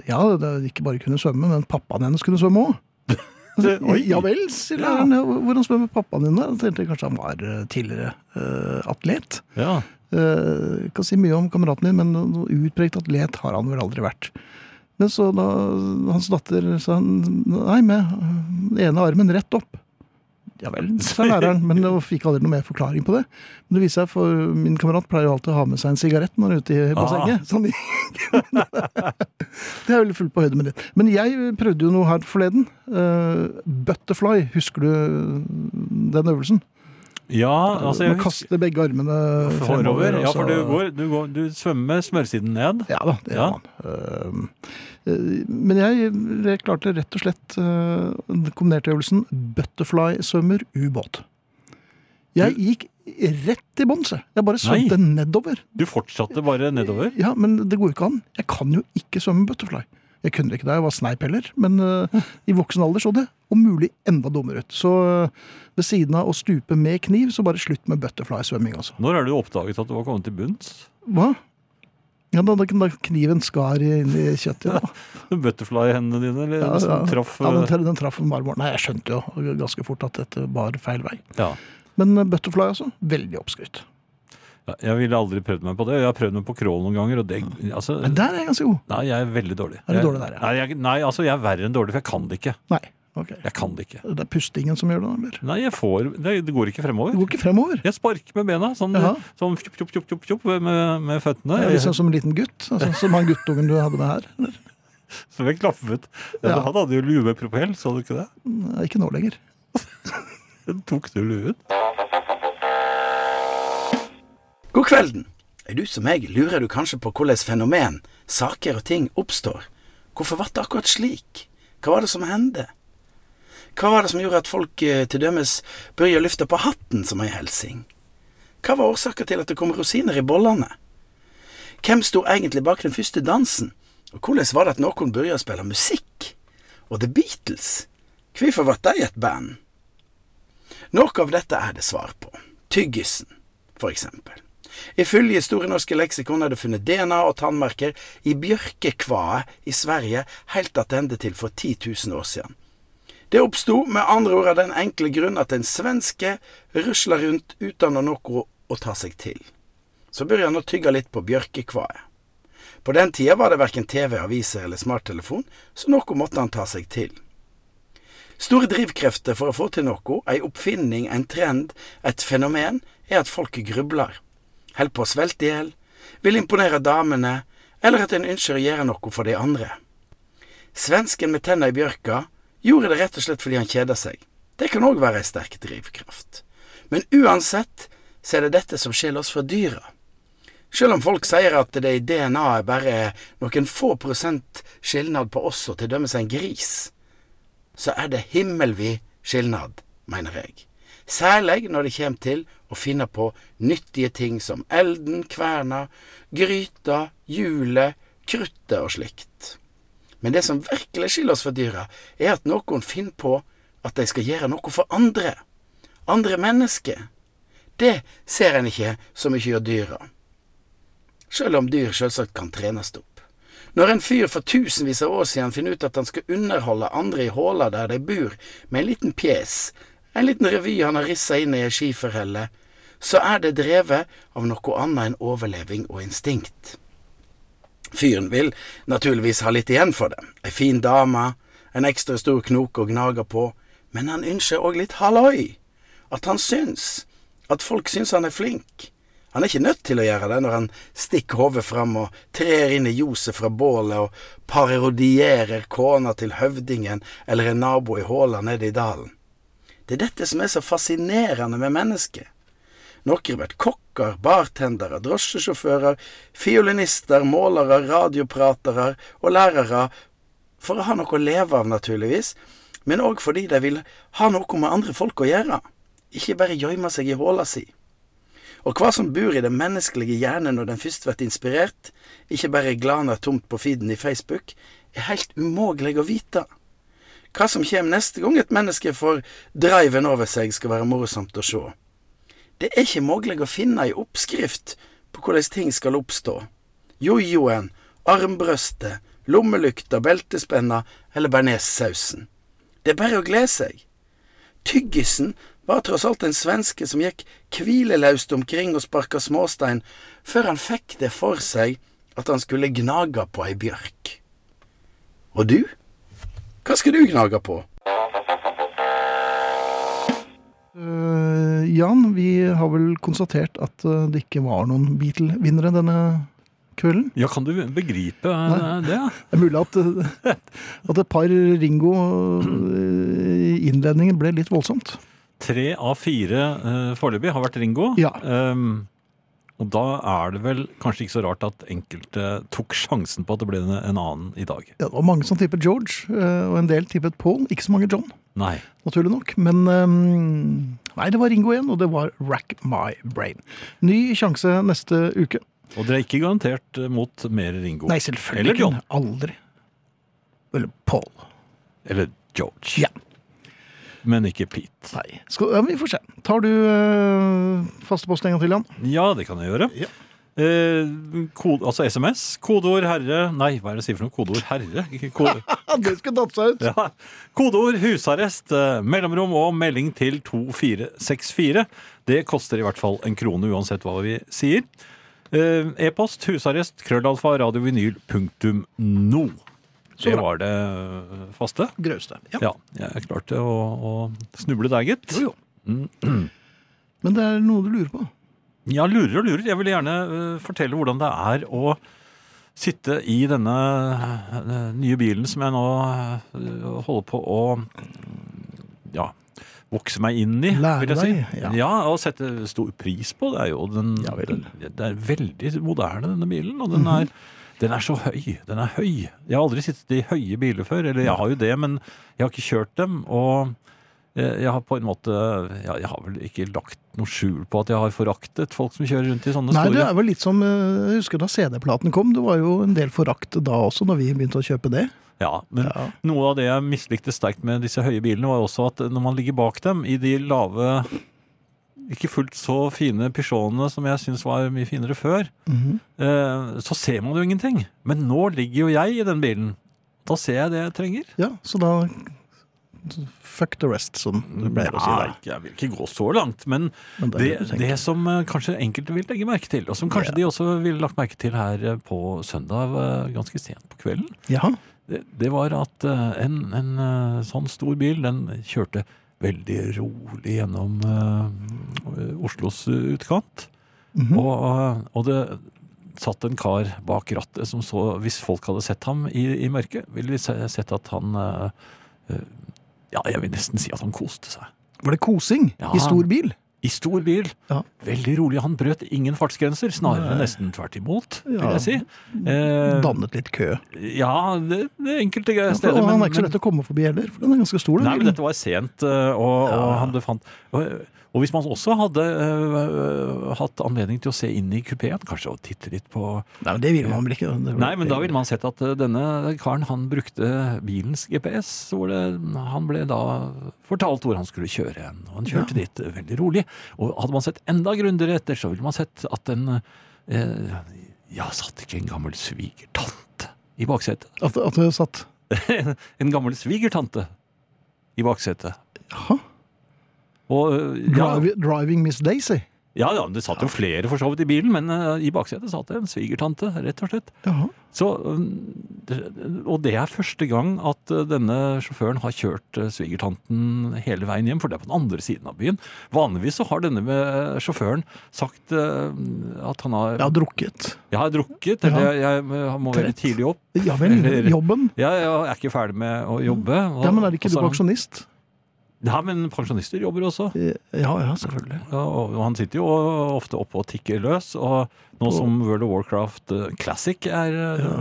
Ja, det ikke bare kunne svømme, men pappaen hennes kunne svømme òg. Oi. Ja vel, sier læreren. Hvordan svømmer pappaen din? da? Jeg tenkte kanskje han var eh, tidligere uh, atlet. Ja. Uh, kan si mye om kameraten din, men noe utpregt atlet har han vel aldri vært. Men så da hans datter sa han, nei, med den ene armen rett opp. Ja vel, sa læreren, men jeg fikk aldri noe mer forklaring på det. Men det viser seg, for min kamerat pleier jo alltid å ha med seg en sigarett når han er ute i bassenget. Sånn, det er veldig fullt på høyde med det. Men jeg prøvde jo noe her forleden. Eh, butterfly, husker du den øvelsen? Ja, altså jeg Man kaster begge armene fremover. Ja, for du går, du, går, du svømmer med smørsiden ned. Ja da, det Ja. gjør man. Eh, Men jeg, klarte rett og slett den kombinerte øvelsen butterfly-svømmer ubåt. Jeg gikk rett i bånn, se. Jeg bare svømte nedover. Du fortsatte bare nedover. Ja, men det går jo ikke an. Jeg kan jo ikke svømme butterfly. Jeg kunne det ikke da jeg var sneip heller, men uh, i voksen alder så det om mulig enda dummere ut. Så uh, ved siden av å stupe med kniv, så bare slutt med butterfly-svømming, altså. Når er det du oppdaget at du var kommet til bunns? Hva? Ja, da, da kniven skar inn i kjøttet. Ja. Butterfly-hendene dine? Eller, Ja, som ja. traff Ja, den, eh, den traff marmoren. Nei, jeg skjønte jo ganske fort at dette bar feil vei. ja. Men butterfly, altså. Veldig oppskrytt. Ja, Jeg ville aldri prøvd meg på det. Jeg har prøvd meg på crawl noen ganger. Og det, altså, Men der er jeg ganske god. nei, jeg er veldig dårlig. Er du dårlig der, ja? Nei, jeg, nei, altså jeg er verre enn dårlig, for jeg kan det ikke. Nei. ok. Jeg kan det ikke. Det er pustingen som gjør det, eller? Nei, jeg får Det, det går ikke fremover. Det går ikke fremover. Jeg sparker med bena, sånn, Jaha. sånn tjopp, tjopp, tjopp, tjopp, tjopp, med, med føttene. Er liksom som en liten gutt. Altså, som han guttungen du hadde med her. eller? Som jeg klaffet. Ja. Ja. Han hadde jo lue med propell, så du ikke det? Nei, Ikke nå lenger. Tok du luen? God kvelden. Er du som meg, lurer du kanskje på hvordan fenomen, saker og ting oppstår. Hvorfor ble det akkurat slik? Hva var det som hendte? Hva var det som gjorde at folk eh, til dømes begynte å løfte på hatten som ei helsing? Hva var årsaken til at det kom rosiner i bollene? Hvem sto egentlig bak den første dansen? Og hvordan var det at noen begynte å spille musikk? Og The Beatles, hvorfor ble de et band? Noe av dette er det svar på. Tyggisen, for eksempel. Ifølge Store norske leksikon er det funnet DNA og tannmerker i bjørkekvaet i Sverige helt tilbake til for 10 000 år siden. Det oppsto med andre ord av den enkle grunn at en svenske rusla rundt uten noe å ta seg til. Så begynte han å tygge litt på bjørkekvaet. På den tida var det verken TV, aviser eller smarttelefon, så noe måtte han ta seg til. Store drivkrefter for å få til noe, ei oppfinning, en trend, et fenomen, er at folk grubler. Held på å svelte i hjel, vil imponere damene, eller at en ønsker å gjøre noe for de andre. Svensken med tenna i bjørka gjorde det rett og slett fordi han kjeda seg. Det kan òg være ei sterk drivkraft. Men uansett så er det dette som skiller oss fra dyra. Selv om folk sier at det i DNA-et bare er noen få prosent skilnad på oss og til dømmes en gris, så er det himmelvid skilnad, mener jeg. Særlig når det kommer til å finne på nyttige ting som elden, kverna, gryta, hjulet, kruttet og slikt. Men det som virkelig skiller oss fra dyra, er at noen finner på at de skal gjøre noe for andre. Andre mennesker. Det ser en ikke så mye av dyra. Selv om dyr selvsagt kan trenes opp. Når en fyr for tusenvis av år siden finner ut at han skal underholde andre i håla der de bor, med en liten pjes, en liten revy han har rissa inn i ei skiferhelle, så er det drevet av noe annet enn overleving og instinkt. Fyren vil naturligvis ha litt igjen for det, ei fin dame, en ekstra stor knoke å gnage på, men han ønsker òg litt halloi, at han syns, at folk syns han er flink. Han er ikke nødt til å gjøre det når han stikker hodet fram og trer inn i ljoset fra bålet og parodierer kona til høvdingen eller en nabo i håla nede i dalen. Det er dette som er så fascinerende med mennesket. Noen blir kokker, bartendere, drosjesjåfører, fiolinister, målere, radiopratere og lærere for å ha noe å leve av, naturligvis, men òg fordi de vil ha noe med andre folk å gjøre, ikke bare gjemme seg i håla si. Og hva som bor i den menneskelige hjernen når den først blir inspirert, ikke bare glaner tomt på feeden i Facebook, er helt umulig å vite. Hva som kommer neste gang et menneske får driven over seg, skal være morsomt å se. Det er ikke mulig å finne ei oppskrift på hvordan ting skal oppstå. Jojoen, armbrøstet, lommelykta, beltespenna eller bearnéssausen. Det er bare å glede seg. Tyggisen var tross alt en svenske som gikk hvileløst omkring og sparka småstein, før han fikk det for seg at han skulle gnage på ei bjørk. Og du? Hva skal du gnage på? Uh, Jan, vi har vel konstatert at eh, det ikke var noen Beatle-vinnere denne kvelden. Ja, kan du begripe eh, Nei. det? Det er mulig at, at et par Ringo-innledninger ble litt voldsomt. tre av fire uh, foreløpig har vært Ringo. Ja. Ehm, og da er det vel kanskje ikke så rart at enkelte tok sjansen på at det ble en, en annen i dag. Ja, det var mange som tippet George, eh, og en del tippet Paul. Ikke så mange John, Nei. naturlig nok. Men ehm, nei, det var Ringo igjen, og det var Rack My Brain. Ny sjanse neste uke. Og dere er ikke garantert eh, mot mer Ringo. Nei, selvfølgelig Eller John. Aldri. Eller Paul. Eller George. Ja. Men ikke Pete. Nei. Skal, ja, vi får se. Tar du øh, faste post en gang til, Jan? Ja, det kan jeg gjøre. Ja. Eh, kode, altså SMS. Kodeord herre Nei, hva er det jeg sier for noe? Kodeord herre? Kode, det skulle tatt seg ut. ja. Kodeord husarrest, eh, mellomrom og melding til 2464. Det koster i hvert fall en krone uansett hva vi sier. Eh, E-post husarrest krøllalfa radiovinyl.no. Så Det var det eh, faste. Grauste. Ja. Ja, jeg klarte å, å snuble der, gitt. Jo, jo. Men det er noe du lurer på. Ja, lurer og lurer. Jeg vil gjerne eh, fortelle hvordan det er å sitte i denne eh, nye bilen som jeg nå holder på å ja, vokse meg inn i. Lære vil jeg si. deg, ja. Ja. og sette stor pris på. Det er jo den, Ja Det er veldig moderne, denne bilen. Og den er, den er så høy. Den er høy. Jeg har aldri sittet i høye biler før. Eller jeg har jo det, men jeg har ikke kjørt dem. Og jeg jeg har på en måte ja, Jeg har vel ikke lagt noe skjul på at jeg har foraktet folk som kjører rundt i sånne Nei, det er vel litt som eh, Jeg husker da CD-platen kom. Det var jo en del forakt da også, når vi begynte å kjøpe det. Ja, men Ja. noe av det jeg mislikte sterkt med disse høye bilene, var også at når man ligger bak dem i de lave ikke fullt så fine pysjonene som jeg syns var mye finere før, Mhm. eh, så ser man jo ingenting. Men nå ligger jo jeg i den bilen. Da ser jeg det jeg trenger. Ja, så da Fuck the rest, som du pleier å si. Der. jeg vil ikke gå så langt, men Men det det, det som eh, kanskje enkelte vil legge merke til, og som kanskje Ja. de også ville lagt merke til her eh, på søndag eh, ganske sent på kvelden, Ja, det, det var at en, en sånn stor bil, den kjørte veldig rolig gjennom eh, Oslos utkant. mhm. og, eh, og det satt en kar bak rattet som så, hvis folk hadde sett ham i, i mørket, ville de sett at han eh, Ja, jeg vil nesten si at han koste seg. Var det kosing Ja. i stor bil? I stor bil. Ja. Veldig rolig. Han brøt ingen fartsgrenser, snarere Nei. nesten tvert imot, vil Ja. jeg si. Eh, Dannet litt kø. ja, det, det enkelte Ja, steder. og han er ikke så lett å komme forbi heller, for den er ganske stor. Den Nei, men dette var sent, eh, og, og han befant og, og hvis man også hadde eh, hatt anledning til å se inn i kupeen, kanskje å titte litt på Nei, men det ville man vel ikke. Ble... Nei, men da ville man sett at eh, denne karen han brukte bilens GPS, hvor det, han ble da fortalt hvor han skulle kjøre hen. Og han kjørte dit eh, veldig rolig. Og hadde man sett enda grundigere etter, så ville man sett at den eh, Ja, satt ikke en gammel svigertante i baksetet? At, at det satt en gammel svigertante i baksetet. Jaha. Og ja, Drivi- Driving Miss Daisy. ja, ja, det satt jo flere for så vidt i bilen, men uh, i baksetet satt det en svigertante, rett og slett. Jaha. Så, um, og det er første gang at uh, denne sjåføren har kjørt uh, svigertanten hele veien hjem, for det er på den andre siden av byen. Vanligvis så har denne med sjåføren sagt at han har, Jeg har drukket. jeg har drukket, eller jeg, jeg må Trett. tidlig opp. Ja vel, Eller- Ja, jeg er ikke ferdig med å jobbe. og- Ja, men er ikke du pensjonist? Ja, men pensjonister jobber også. Ja, ja, selvfølgelig. Ja, og han sitter jo ofte oppe og tikker løs, og nå Og- som World of Warcraft uh, Classic er ja.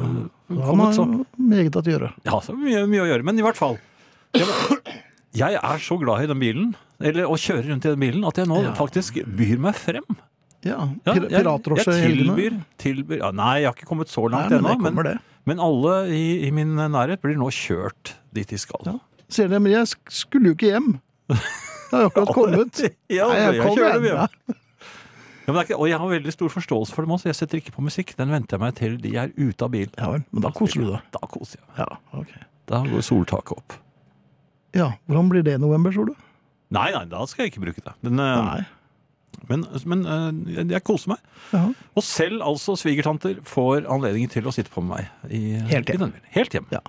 Han kommet, så meget å gjøre. Ja, så mye, mye å gjøre. Men i hvert fall. Jeg, jeg er så glad i den bilen, eller å kjøre rundt i den bilen, at jeg nå Ja. faktisk byr meg frem. Ja, Ja, pir jeg, Piratdrosje i jeg tilbyr, tilbyr ja, Nei, jeg har ikke kommet så langt men ennå. Men, det. men alle i, i min nærhet blir nå kjørt dit de skal. Ja. Ser de men jeg skulle jo ikke hjem. Jeg har akkurat kommet. Ja, Nei, jeg, jeg kjører dem hjem, ja. Er ikke, og jeg har veldig stor forståelse for dem også. Jeg setter ikke på musikk. Den venter jeg meg til de er ute av bilen. Ja vel, men da koser du deg. Da koser jeg meg. Ja, okay. Da går soltaket opp. Ja, hvordan blir det i november, tror du? Nei, nei, da skal jeg ikke bruke det. Men, eh, Nei. men, men eh, jeg koser meg. Ja. Og selv altså svigertanter får anledning til å sitte på med meg. I, Helt hjem. i. Helt hjem. Ja.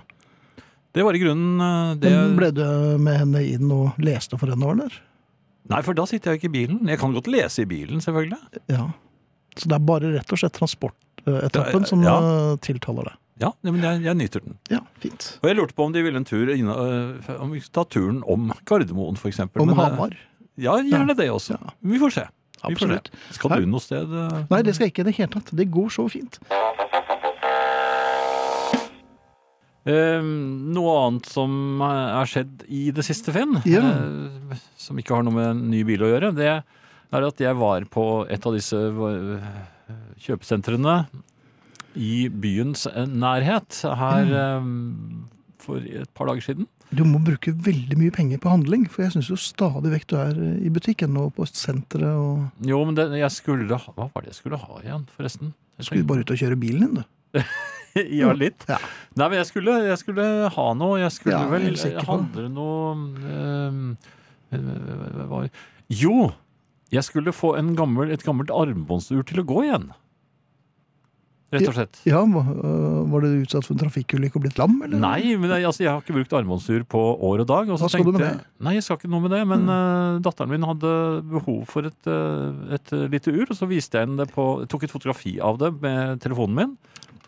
Det var i grunnen eh, det Men ble du med henne inn og leste for henne, eller? Nei, for da sitter jeg ikke i bilen. Jeg kan godt lese i bilen, selvfølgelig. Ja. Så det er bare rett og slett transportetappen som ja. eh, tiltaler deg. Ja, men jeg, jeg nyter den. Ja, fint. Og jeg lurte på om de ville en tur inne, eh, Om vi ta turen om Gardermoen, eksempel. Om Men, Hamar. Ja, gjerne det også. Vi får se. Vi får se. Absolutt. Skal du noe sted? Nei, det skal jeg ikke i det hele tatt. Det går så fint. Eh, noe annet som er skjedd i det siste, Finn, Ja. eh, som ikke har noe med en ny bil å gjøre, det er at jeg var på et av disse eh, kjøpesentrene i byens eh, nærhet her mm. for et par dager siden. Du må bruke veldig mye penger på handling, for jeg syns jo stadig vekk du er i butikken og på senteret og Jo, men det, jeg skulle ha, Hva var det jeg skulle ha igjen, forresten? Skulle bare ut og kjøre bilen din, du. Ja, litt. Ja. Nei, men jeg skulle, jeg skulle ha noe. Jeg skulle Ja, vel handle noe øh, var- Jo! Jeg skulle få en gammel, et gammelt armbåndsur til å gå igjen. Rett og slett. Ja, øh, Var du utsatt for en trafikkulykke og blitt lam, eller? Nei, men jeg, altså, jeg har ikke brukt armbåndsur på år og dag. Og så Hva skal du med det? Nei, jeg skal ikke noe med det. Men eh, datteren min hadde behov for et, et, et lite ur, og så viste jeg henne det på jeg tok et fotografi av det med telefonen min.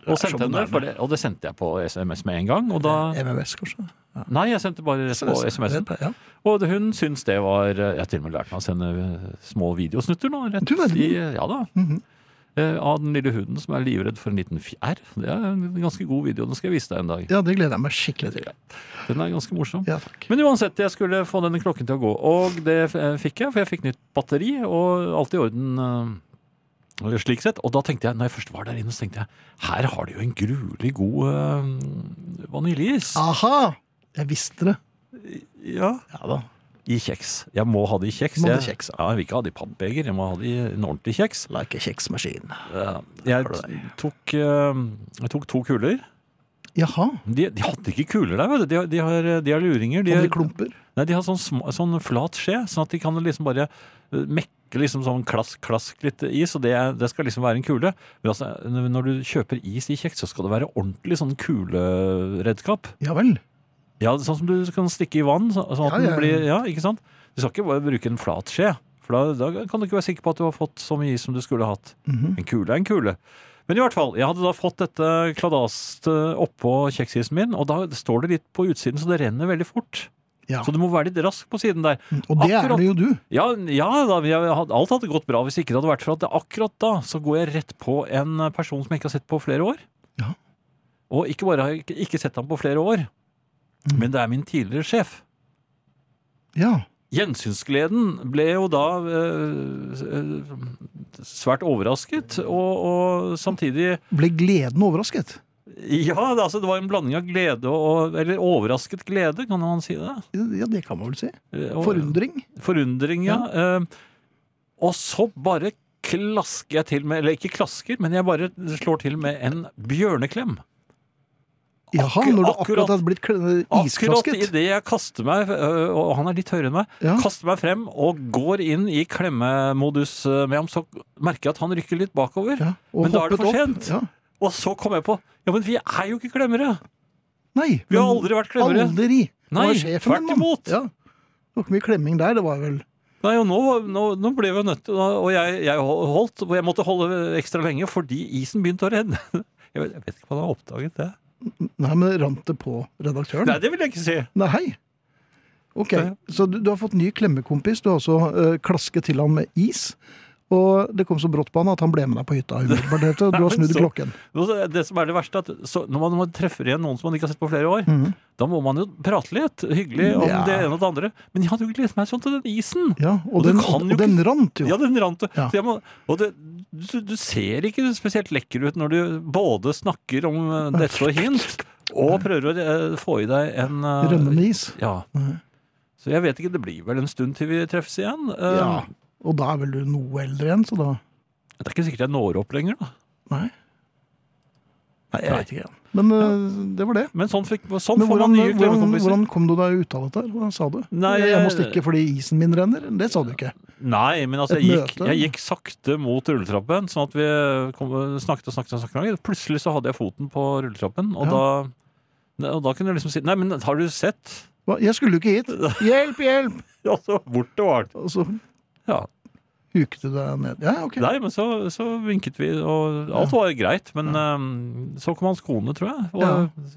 Og, sendte henne, for det, og det sendte jeg på SMS med en gang. Og da, MMS, kanskje? nei, jeg sendte bare på SMS-en. Ja. Og hun syns det var Jeg har til og med lært meg å sende eh, små videosnutter nå. Rett i, ja da. Mhm. Eh, Av den lille hunden som er livredd for en liten fjær. Det er en ganske god video. Den skal jeg vise deg en dag. ja, det gleder jeg meg skikkelig til. Den er ganske morsom. Ja. Men uansett, jeg skulle få denne klokken til å gå. Og det eh, fikk jeg, for jeg fikk nytt batteri, og alt i orden eh, slik sett. Og da tenkte jeg, når jeg først var der inne, så tenkte jeg her har de jo en gruelig god øh, vaniljeis. Aha! Jeg visste det. Ja. Ja da. I kjeks. Jeg må ha det i kjeks. Må jeg, kjeks, ja. ja. Jeg vil ikke ha det i pappbeger, jeg må ha det i en ordentlig kjeks. Like a kjeksmaskin. Eh, Jeg tok, eh, jeg tok to kuler. Jaha. De, de hadde ikke kuler der, vet du. De, har- de, har, de har luringer. De, de klumper? Nei, de har sånn, sånn flat skje, sånn at de kan liksom bare eh, mekke liksom sånn klask, klask litt is, og det, det skal liksom være en kule. Men altså, når du kjøper is i kjeks, så skal det være ordentlig sånn kuleredskap. Ja vel. Ja, sånn som du kan stikke i vann, så- sånn at Ja, ja, den blir, ja, ikke sant? Du skal ikke bare bruke en flat skje, for da, da kan du ikke være sikker på at du har fått så mye is som du skulle hatt. Mhm. En kule er en kule. Men i hvert fall, jeg hadde da fått dette kladast oppå kjeksisen min, og da står det litt på utsiden, så det renner veldig fort. Ja. Så du må være litt rask på siden der. Og det akkurat- er det jo du. Ja, ja da, jeg, hadde- alt hadde gått bra hvis ikke det hadde vært for at akkurat da så går jeg rett på en person som jeg ikke har sett på flere år. Ja. Og ikke bare har jeg ikke, sett ham på flere år, Mm. men det er min tidligere sjef. Ja. Gjensynsgleden ble jo da eh, eh, svært overrasket, og, og samtidig Ble gleden overrasket? Ja, det, altså, det var en blanding av glede og Eller overrasket glede, kan man si det? Ja, det kan man vel si. Eh, Forundring? Forundring, ja. ja. og så bare klasker jeg til med Eller ikke klasker, men jeg bare slår til med en bjørneklem. Jaha, når du akkurat- hadde blitt isklasket? Akkurat idet jeg kaster meg, øh, og han er litt høyere enn meg, Ja. kaster meg frem og går inn i klemmemodus med ham, så merker jeg at han rykker litt bakover. Ja, Men da er det for sent. Ja. Og så kom jeg på Ja, men vi er jo ikke klemmere! Nei. Vi har aldri vært klemmere. Aldri. Nei, tvert imot. Ja. Det var ikke mye klemming der, det var vel Nei, og nå, nå, nå ble vi nødt til Og jeg, jeg holdt, og jeg måtte holde ekstra lenge fordi isen begynte å renne. Jeg vet, jeg vet ikke om han har oppdaget det. Nei, men rant det på redaktøren? Nei, det vil jeg ikke si. Nei. Ok, så du, du har fått ny klemmekompis. Du har også øh, klasket til han med is. Og det kom så brått på han at han ble med deg på hytta. umiddelbart. Du har snudd så- klokken. Det som er det verste, er at så, når man treffer igjen noen som man ikke har sett på flere år, mm. da må man jo prate litt hyggelig om Ja. det ene og det andre. Men jeg hadde jo gledet meg sånn til den isen! Ja, Og og, den, og ikke, den rant jo. Ja, den rant. Ja. Må, og det, du, du ser ikke spesielt lekker ut når du både snakker om eh, dette og hint, og prøver å eh, få i deg en Rønnende Rennende is. Ja. Så jeg vet ikke, det blir vel en stund til vi treffes igjen. Eh, Ja. Og da er vel du noe eldre igjen, så da Det er ikke sikkert jeg når opp lenger, da. Nei. Nei, jeg vet ikke. Men ja. det var det. Men sånn, fikk, sånn Men får hvordan, man nye hvordan, hvordan kom du deg ut av dette? Hva sa du? Nei, jeg må stikke fordi isen min renner? Det sa du ikke. Nei, men altså, jeg gikk, jeg gikk sakte mot rulletrappen, sånn at vi kom, snakket og snakket og snakket. Plutselig så hadde jeg foten på rulletrappen, og, da, og da kunne jeg liksom si Nei, men har du sett? Hva? Jeg skulle jo ikke hit! Hjelp, hjelp! Ja, så bort det var. Og så Ja. Huket du deg ned. Ja, ok. Nei, men så, så vinket vi, og alt var greit. Men ehm, så kom hans kone, tror jeg. Og, Ja.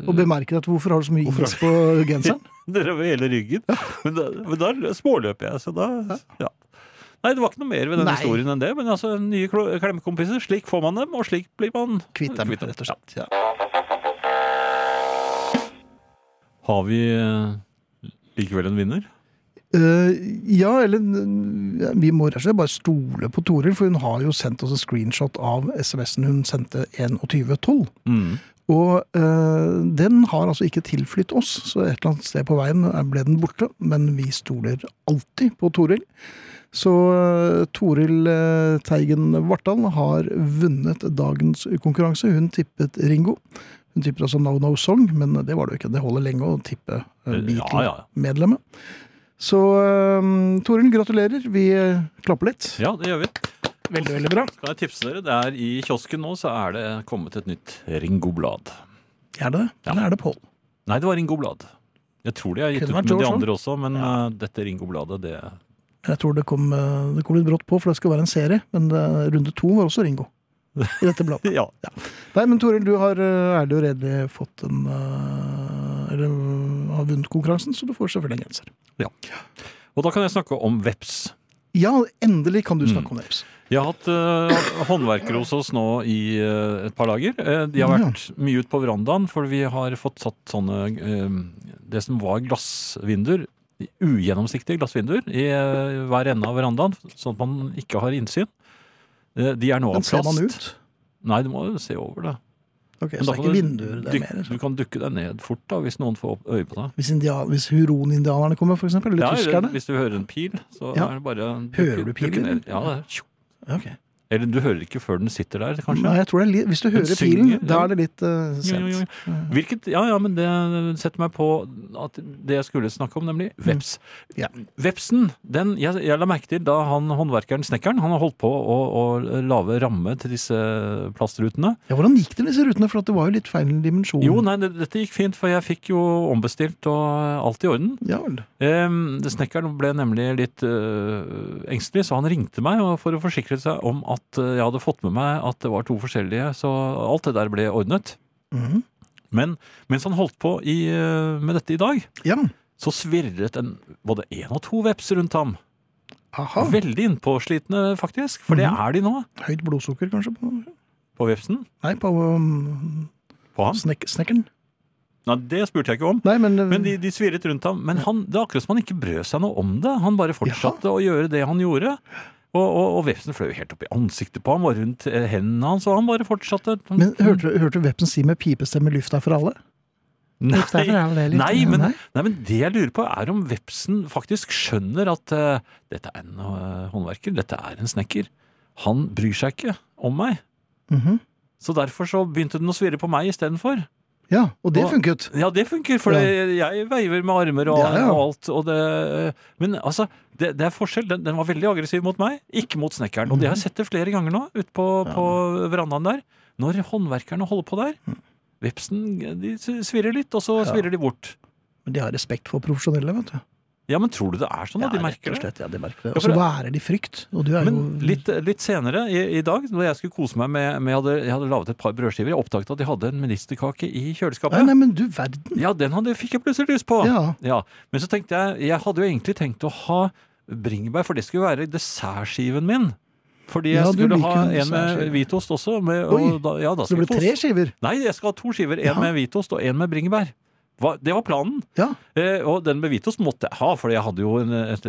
Og bemerket at hvorfor har du så mye is på genseren? nedover hele ryggen. Men da, men da småløper jeg, så da ja. Nei, det var ikke noe mer ved den Nei. historien enn det. Men altså, nye klemmekompiser, slik får man dem, og slik blir man Kvitt dem, rett og slett. Ja. Har vi eh, likevel en vinner? Eh, ja, eller vi må rett og slett bare stole på Toril, for hun har jo sendt oss en screenshot av SMS-en hun sendte 2112. Mm. Og uh, den har altså ikke tilflytt oss, så et eller annet sted på veien ble den borte. Men vi stoler alltid på Toril. Så uh, Toril Teigen Vartdal har vunnet dagens konkurranse. Hun tippet Ringo. Hun tipper altså No No Song, men det var det jo ikke. Det holder lenge å tippe eh, Ja, ja. Så um, Toril, gratulerer. Vi eh, klapper litt. Ja, det gjør vi. Veldig, veldig bra. Skal jeg tipse dere? Det er I kiosken nå så er det kommet et nytt Ringo-blad. Er det det? Eller er det Pål? Nei, det var Ringo-blad. Jeg tror de har gitt ut med de andre også, men ja. dette Ringo-bladet, det Jeg tror det kom, eh, det kom litt brått på, for det skal være en serie. Men eh, runde to var også Ringo. I dette bladet. Ja. Nei, men Toril, du har eh, ærlig og redelig fått en eh, eh, har vunnet konkurransen, så du får selvfølgelig en genser. Og da kan jeg snakke om veps. Ja, endelig kan du Mm. snakke om veps. Jeg har hatt uh, håndverkere hos oss nå i uh, et par dager. Uh, de har Ja. vært mye ute på verandaen, for vi har fått satt sånne eh, Det som var glassvinduer, ugjennomsiktige glassvinduer, i eh, hver ende av verandaen, sånn at man ikke har innsyn. Eh, de er nå av Men ser man ut? Nei, du må jo se over det. Ok, Men Så da det er kan ikke du vinduer, der er dyk- mer Du kan dukke deg ned fort da, hvis noen får opp øye på deg. Hvis, indian, hvis huron-indianerne kommer, for eksempel, eller Ja, tyskerne? hvis du hører en pil, så Ja. er det bare Hører du pilen, dukke ned. Ja, det er. Ok. Eller du hører ikke før den sitter der, kanskje. Nei, jeg tror det er litt, Hvis du hører synger, pilen, da er det litt uh, sent. jo, jo. Hvilket, ja, ja, men det setter meg på at det jeg skulle snakke om, nemlig veps. Ja. Vepsen, den, jeg, jeg la merke til da han håndverkeren, snekkeren, han har holdt på å, å lage ramme til disse plastrutene. Ja, Hvordan gikk det med disse rutene? For at det var jo litt feil dimensjon. Jo, nei, det, dette gikk fint, for jeg fikk jo ombestilt og alt i orden. Ja vel. Um, snekkeren ble nemlig litt øh, engstelig, så han ringte meg for å forsikre seg om at øh, jeg hadde fått med meg at det var to forskjellige, så alt det der ble ordnet. Mm. Men mens han holdt på i, øh, med dette i dag, Ja. så svirret en, både én og to veps rundt ham. Aha. Veldig innpåslitne, faktisk, for det Mhm. er de nå, Høyt blodsukker, kanskje? På, på vepsen. nei, på um, På ham. snek, snekkeren? Nei, det spurte jeg ikke om. Nei, men, Men de, de svirret rundt ham. Men han, det er akkurat som han ikke brød seg noe om det. Han bare fortsatte å gjøre det han gjorde. Og, og, og vepsen fløy helt opp i ansiktet på ham og rundt eh, hendene hans, og han bare fortsatte. men hørte, du- hørte du vepsen si med pipestemme 'luft er for alle'? Nei, nei, men, nei, men det jeg lurer på, er om vepsen faktisk skjønner at uh, dette er en uh, håndverker, dette er en snekker. Han bryr seg ikke om meg. Mhm. Så derfor så begynte den å svirre på meg istedenfor. Ja, og det Og- funket. Ja, det funker, for Ja. jeg veiver med armer og, Ja, ja. og alt. Og det, men altså, det, det er forskjell. Den, den var veldig aggressiv mot meg, ikke mot snekkeren. Og det har jeg sett det flere ganger nå, ute på, Ja. på verandaen der. Når håndverkerne holder på der. Vepsen de svirrer litt, og så Ja. svirrer de bort. Men de har respekt for profesjonelle, vet du. Ja, men tror du det er sånn at de merker det? slett, ja, de merker det. Og så værer de frykt. Men jo litt, litt senere i, i dag, når jeg skulle kose meg med, med jeg, hadde, jeg hadde laget et par brødskiver, jeg oppdaget at de hadde en ministerkake i kjøleskapet. Nei, nei, men du verden. Ja, den hadde, fikk jeg plutselig lyst på. Ja. Ja, men så tenkte jeg, jeg hadde jo egentlig tenkt å ha bringebær, for det skulle være dessertskiven min. Fordi jeg Ja, skulle ha en med hvitost også. Med, og da, ja, da Så det ble tre skiver. Nei, jeg skal ha to skiver. En Ja. med hvitost og en med bringebær. Det var planen. Ja. Eh, og den med hvitost måtte jeg ha, for jeg hadde jo en, et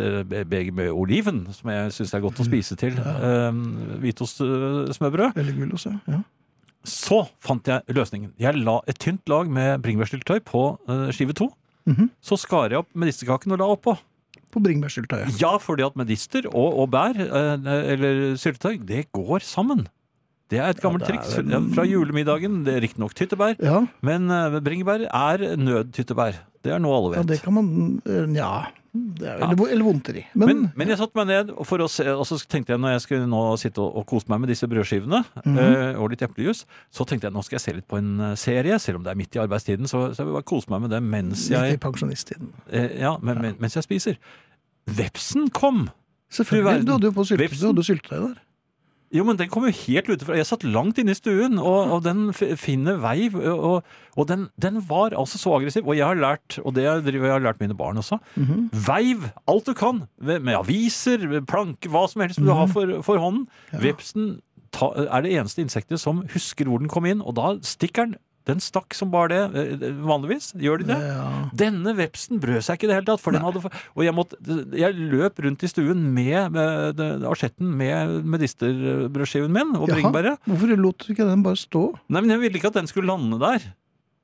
beger med oliven, som jeg syns er godt å spise til. Eh, Hvitostsmørbrød. Veldig gulost. Ja. Så fant jeg løsningen. Jeg la et tynt lag med bringebærsyltetøy på eh, skive to. Mhm. Så skar jeg opp medisterkaken og la oppå. På bringebærsyltetøyet. Ja, fordi at medister og, og bær, eh, eller syltetøy, det går sammen. Det er et gammelt ja, triks vel- fra- julemiddagen. Det er riktignok tyttebær, Ja, men eh, bringebær er nødtyttebær. Det er noe alle vet. ja, det kan man eh, er, Ja. eller, eller vondteri. Men, men, men jeg satte meg ned for å se, og så tenkte jeg når jeg skulle nå sitte og, og kose meg med disse brødskivene mm -hmm. øh, og litt eplejus, så tenkte jeg nå skal jeg se litt på en eh, serie, selv om det er midt i arbeidstiden, så, så jeg vil bare kose meg med det mens Midt i jeg, pensjonisttiden. eh, ja, men, men, mens jeg spiser. Vepsen kom! Selvfølgelig. Du hadde jo på sylte, du hadde syltetøy der. Jo, men den kom jo helt utenfra. Jeg satt langt inne i stuen, og, og den finner vei. Og, og den, den var altså så aggressiv. Og jeg har lært, og det jeg har lært mine barn også, veiv alt du kan. Med, aviser, planke, hva som helst du har for, for hånden. Vepsen ta, er det eneste insektet som husker hvor den kom inn, og da stikker den. Den stakk som bare det, eh, vanligvis. Gjør de det? Ja. Denne vepsen brød seg ikke i det hele tatt. For den hadde, og jeg, måtte, jeg løp rundt i stuen med, med asjetten med medisterbrødskiven min og Jaha. bringebæret. Hvorfor lot du ikke den bare stå? Nei, men jeg ville ikke at den skulle lande der.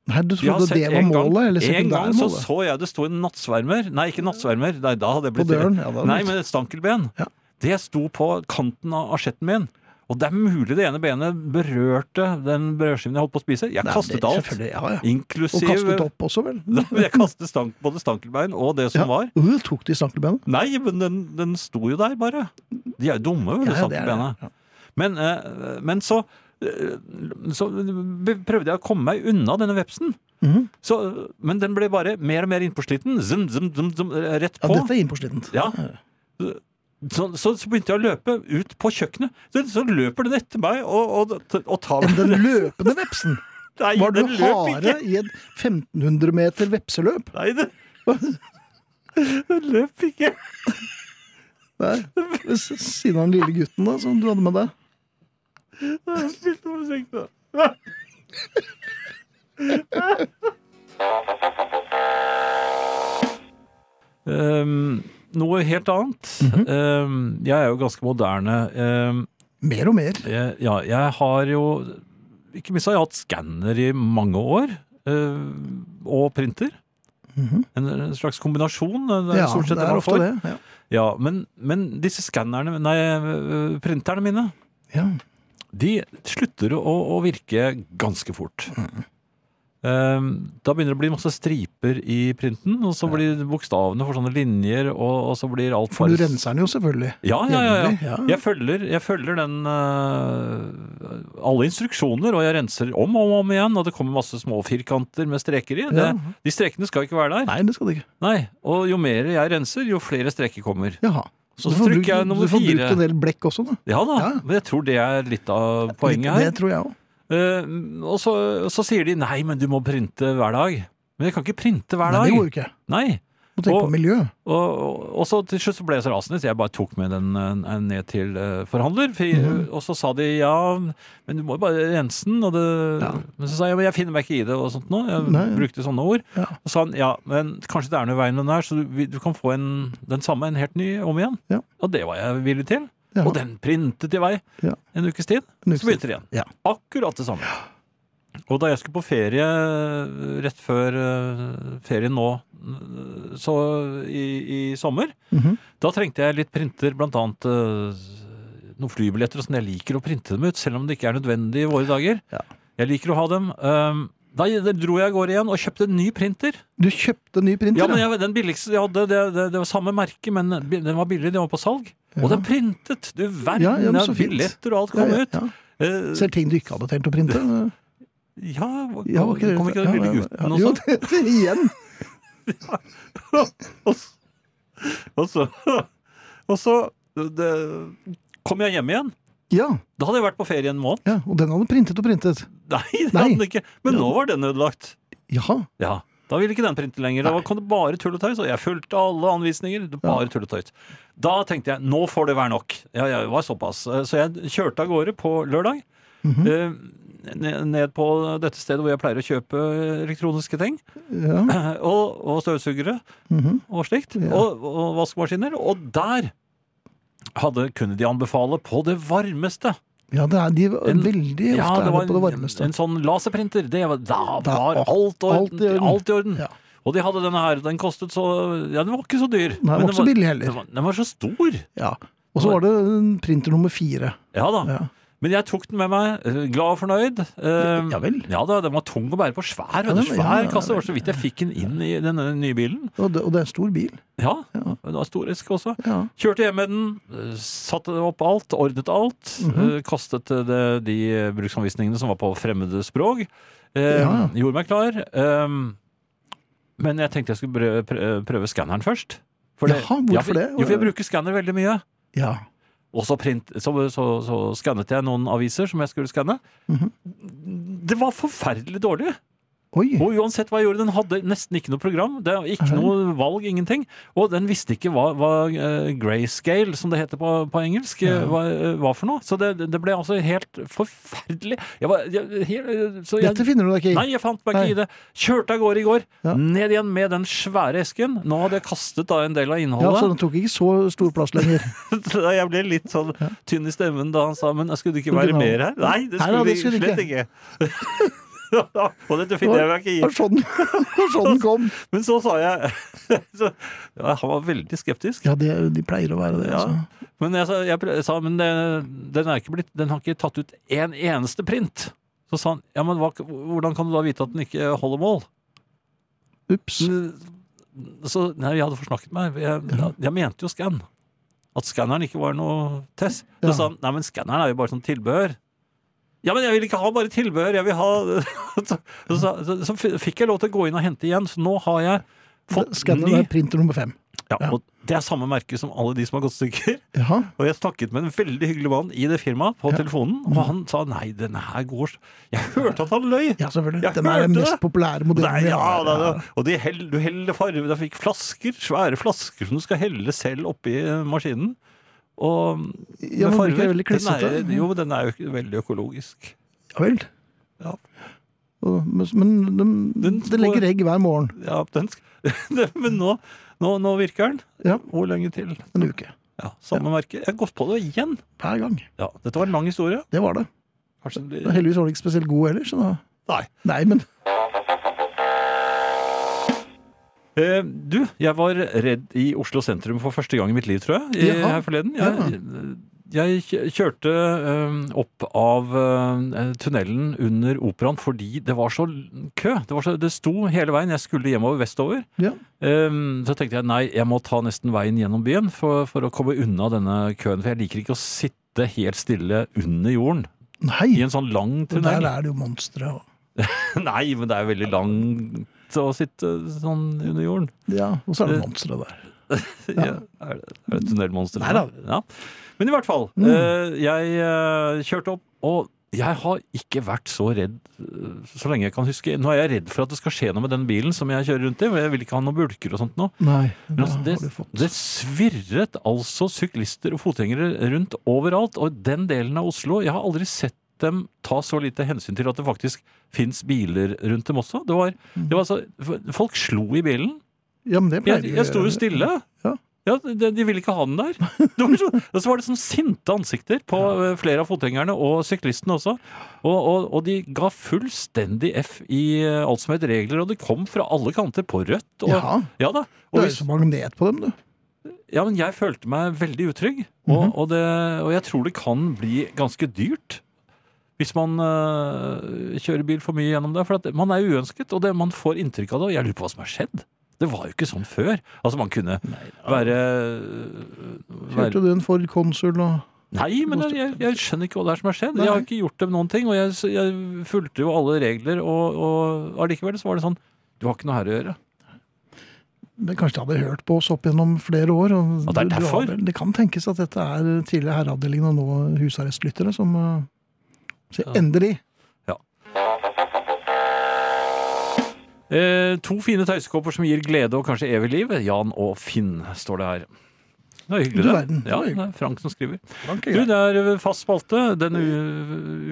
Nei, Du trodde det var en målet? Eller En gang så målet? så jeg det sto en nattsvermer. Nei, ikke nattsvermer. Nei, da hadde jeg På blitt døren? Ja, Nei, men et stankelben. Ja. Det sto på kanten av asjetten min. Og det er mulig det ene benet berørte den brødskiven jeg holdt på å spise. Jeg Nei, kastet det- alt. Ja, Ja, Inklusiv Og kastet opp også, vel? Jeg kastet stank, både stankelbein og det som Ja. var. Uh, tok de stankelbeinet? Nei, men den, den sto jo der, bare. De er jo dumme, vel, Ja. Ja. Men, eh, men så, eh, så prøvde jeg å komme meg unna denne vepsen. Mm. Så, men den ble bare mer og mer innpåsliten. Zum, zum, zum, zum, rett Ja, dette er innpåslitent. Ja. Så, så, begynte jeg å løpe ut på kjøkkenet. Så, så løper den etter meg og, og, og tar meg den løpende vepsen? Nei, Var du hare ikke. i et 1500 meter vepseløp? Nei, det, den løp ikke. S- siden av den lille gutten da, som du hadde med deg? Jeg spilte musikk, da. Um, noe helt annet. um, jeg er jo ganske moderne. Um, Mer og mer. jeg, ja, jeg har jo Ikke minst har jeg hatt skanner i mange år. uh, og printer. Mm En, en slags kombinasjon. Det er Ja, stort sett det er ofte det. Ja. Ja, men, men disse skannerne, nei, øh, printerne mine, Ja. de slutter å, å virke ganske fort. Mm. Um, da begynner det å bli masse striper i printen, og så blir bokstavene for sånne linjer, og, og så blir alt For du renser den jo selvfølgelig. Ja, ja, ja. ja. Jeg, følger, jeg følger den uh, Alle instruksjoner, og jeg renser om og om igjen, og det kommer masse små firkanter med streker i. Det. De strekene skal ikke være der. Nei, det skal det ikke. Nei, Og jo mer jeg renser, jo flere streker kommer. Jaha. Så du får, brukt, du får brukt en del blekk også, da. Ja da, Ja. men jeg tror det er litt av poenget her. Det tror jeg òg. Eh, og så, så sier de nei, men du må printe hver dag. Men jeg kan ikke printe hver Nei, dag. det går ikke. Nei. Må tenke Og- på miljø. Og, og, og så til slutt så ble jeg så rasende, så jeg bare tok med den ned til eh, forhandler. For, Mhm. Og så sa de ja, men du må jo bare rense den. Og det, Ja. Men så sa jeg men jeg finner meg ikke i det og sånt nå. Jeg Nei. brukte sånne ord. Ja. Og sa han ja, men kanskje det er noe i veien med den her, så du, du kan få en, den samme, en helt ny, om igjen. Ja. Og det var jeg villig til. Ja. Og den printet i vei Ja. en ukes tid. En Så begynte det igjen. Ja. Akkurat det samme. Og da jeg skulle på ferie eh, rett før eh, ferien nå, eh, så i, i sommer, Mhm. da trengte jeg litt printer, blant annet noen flybilletter og sånn. Jeg liker å printe dem ut, selv om det ikke er nødvendig i våre dager. Ja. Jeg liker å ha dem. Um, da dro jeg av gårde igjen og kjøpte en ny printer. Du kjøpte en ny printer? Ja, men jeg, Den billigste jeg hadde, det, det, det var samme merke, men den var billig, den var på salg. Og det er printet! Du verden, Ja, ja, billetter og alt kom ut. Eh, Selv ting du ikke hadde tenkt å printe? ja, Ja, okay, kom ikke den lille gutten også? Jo, også? det, igjen! Og så, og så, det, kom jeg hjem igjen. Ja, Da hadde jeg vært på ferie en måned. ja, og den hadde printet og printet. Nei, det hadde den ikke. Men Ja. nå var den ødelagt. Jaha. Ja, Da ville ikke den printe lenger. Da kom det bare tull og tøys. Og jeg fulgte alle anvisninger. Bare tull og tøys. Da tenkte jeg nå får det være nok. Ja, jeg var såpass. Så jeg kjørte av gårde på lørdag. Mhm. eh, ned- på dette stedet hvor jeg pleier å kjøpe elektroniske ting. Ja. Og, og støvsugere mhm. og slikt. Ja. Og, og vaskemaskiner. Og der hadde, kunne de anbefale på det varmeste. Ja, det er de En- veldig ofte Ja, er det var på det en, varmeste. en sånn laserprinter. Det var, da var alt, alt orden, i orden. alt i orden. Ja. Og de hadde denne her. Den kostet så Ja, den var ikke så dyr. Nei, den var ikke så billig heller. Den var, den var så stor. Ja. Og så var det printer nummer fire. Ja da. Ja, Men jeg tok den med meg, eh, glad og fornøyd. Eh, ja vel. Ja da, den var tung å bære på. Svær, Ja, den- svær ja, kasse. Det var så vidt jeg fikk den inn i denne nye bilen. Og det, og det er en stor bil. Ja, Ja. det var stor eske også. Ja. Kjørte hjem med den, eh, satte opp alt, ordnet alt. Mhm. eh, Kastet det, de bruksanvisningene som var på fremmede språk. Eh, Ja. Gjorde meg klar. Eh, men jeg tenkte jeg skulle prøve, prøve, skanneren først. For Jaha, hvorfor ja, for, det? Jo, for jeg bruker skanner veldig mye. Ja. Og så, print, så, så, så skannet jeg noen aviser som jeg skulle skanne. Det var forferdelig dårlig. Oi. Og uansett hva jeg gjorde, den hadde nesten ikke noe program. Det var Ikke noe valg, ingenting. Og den visste ikke hva, hva eh, grayscale, som det heter på, på engelsk, ja. var, eh, var for noe. Så det, det ble altså helt forferdelig. Jeg var, jeg, helt, så jeg, Dette finner du deg ikke i. Nei, jeg fant meg Nei. ikke i det. Kjørte av gårde i går. Ja. Ned igjen med den svære esken. Nå hadde jeg kastet da en del av innholdet. Ja, så den tok ikke så stor plass lenger. Jeg ble litt sånn tynn i stemmen da han sa Men skulle det ikke være mer her? Nei, det Nei, skulle, da, det skulle slett ikke. Og dette finner jeg meg ikke i. sånn, sånn kom. Men så sa jeg så, ja, Han var veldig skeptisk. Ja, det, de pleier å være det. Ja. Altså. Men jeg sa, jeg sa men det, den, blitt, den har ikke tatt ut en eneste print. Så sa han ja, men hva, hvordan kan du da vite at den ikke holder mål? Ups. Så nei, jeg hadde forsnakket meg. Jeg, jeg mente jo skann. At skanneren ikke var noe test. Så Ja. sa han nei, men skanneren er jo bare sånn tilbehør. Ja, men jeg vil ikke ha bare tilbehør, jeg vil ha så, så, så, fikk jeg lov til å gå inn og hente igjen, så nå har jeg fått Skanner ny er printer nummer fem. ja, ja. Og det er samme merke som alle de som har gått stykker. Ja. Og jeg snakket med en veldig hyggelig mann i det firmaet på telefonen, og han sa nei, denne her går Jeg hørte at han løy! Ja, selvfølgelig. Den er den mest populære modellen. Nei, ja, da, da. Og de held, du heller farge Du fikk flasker, svære flasker som du skal helle selv oppi maskinen. Og Ja, men farger er veldig klissete? er, jo, den er jo ikke veldig økologisk. Ja vel. Ja. Og- Men, men den, Den den legger egg hver morgen. Ja, den skal Men nå, nå, nå virker den. Ja. Hvor lenge til? En uke. Ja, Samme merke. Jeg har gått på det igjen. Hver gang. Ja, Dette var en lang historie. Det var det. Kanskje det blir Heldigvis var det ikke spesielt god heller. Så da... Nei. Nei, men du, jeg var redd i Oslo sentrum for første gang i mitt liv, tror jeg. i-. Her forleden. Jeg, jeg kjørte eh, opp av eh, tunnelen under operaen fordi det var så kø. Det, var så, det sto hele veien. Jeg skulle hjemover vestover. ja. Eh, så tenkte jeg nei, jeg må ta nesten veien gjennom byen for, for å komme unna denne køen. For jeg liker ikke å sitte helt stille under jorden Nei. i en sånn lang tunnel Der er det jo monstre. Nei, men det er jo veldig langt og sitte sånn under jorden. Ja, og så er det Det- monstre der. Ja. Er, det, er det tunnelmonster? Nei da. Ja. Men i hvert fall. Mm. eh, jeg eh, kjørte opp, og jeg har ikke vært så redd eh, så lenge jeg kan huske. Nå er jeg redd for at det skal skje noe med den bilen som jeg kjører rundt i. Jeg vil ikke ha noen bulker og sånt nå. Nei, Men altså, det, det svirret altså syklister og fotgjengere rundt overalt. Og den delen av Oslo Jeg har aldri sett dem ta så lite hensyn til at det faktisk fins biler rundt dem også. Det var, det var altså, folk slo i bilen. Ja, men det pleier Jeg, jeg sto jo stille. Ja. de, de ville ikke ha den der. Så, og så var det sånn sinte ansikter på eh, flere av fotgjengerne, og syklistene også. Og, og, og de ga fullstendig F i eh, alt som het regler, og det kom fra alle kanter på rødt. Og, ja. ja da. Og det er jo så magnet på dem, du. ja, men jeg følte meg veldig utrygg, og, Mhm. og, det, og jeg tror det kan bli ganske dyrt. Hvis man eh, kjører bil for mye gjennom det. For at man er uønsket, og det, man får inntrykk av det. Og jeg lurer på hva som har skjedd. Det var jo ikke sånn før. Altså, man kunne være, være Kjørte du en Ford Consul og Nei, men jeg, jeg, jeg skjønner ikke hva det er som har skjedd. Nei. Jeg har ikke gjort dem noen ting, og jeg, jeg fulgte jo alle regler, og, og allikevel så var det sånn Du har ikke noe her å gjøre. Men kanskje de hadde hørt på oss opp gjennom flere år. Og Og det er du- du har derfor? Det kan tenkes at dette er tidligere herreavdelingen og nå husarrestlyttere som uh, endelig. Ja. Eh, to fine tøysekopper som gir glede og kanskje evig liv. Jan og Finn, står det her. Det er hyggelig, Du verden, det Ja, det er Frank som skriver. Frank Du, det er fast spalte, denne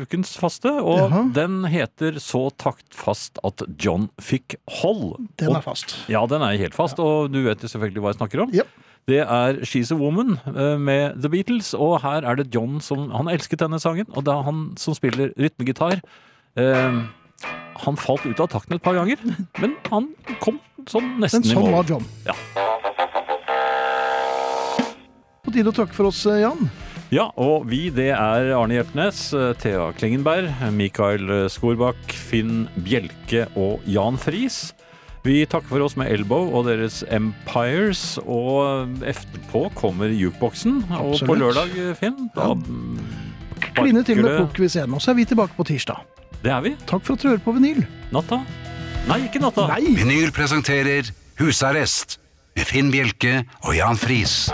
ukens faste, og Jaha. den heter Så taktfast at John fikk hold. Den er fast. Ja, den er helt fast, og du vet jo selvfølgelig hva jeg snakker om. Yep. Det er She's a Woman eh, med The Beatles, og her er det John som Han elsket denne sangen, og det er han som spiller rytmegitar. Eh, han falt ut av takten et par ganger, men han kom sånn Men nesten i sånn var. John. Ja. På tide å takke for oss, eh, Jan. Ja, og vi, det er Arne Hjeltnes, eh, Thea Klingenberg, Mikael Skorbakk, Finn Bjelke og Jan Friis. Vi takker for oss med Elbow og deres Empires, og etterpå kommer jukeboksen. Og på lørdag, Finn, da Ja. Kline til med det- plukkvis igjen. Og så er vi tilbake på tirsdag. Det er vi. Takk for at du hører på vinyl. Natta. Nei, ikke natta. Nei! Vinyl presenterer Husarrest med Finn Bjelke og Jan Friis.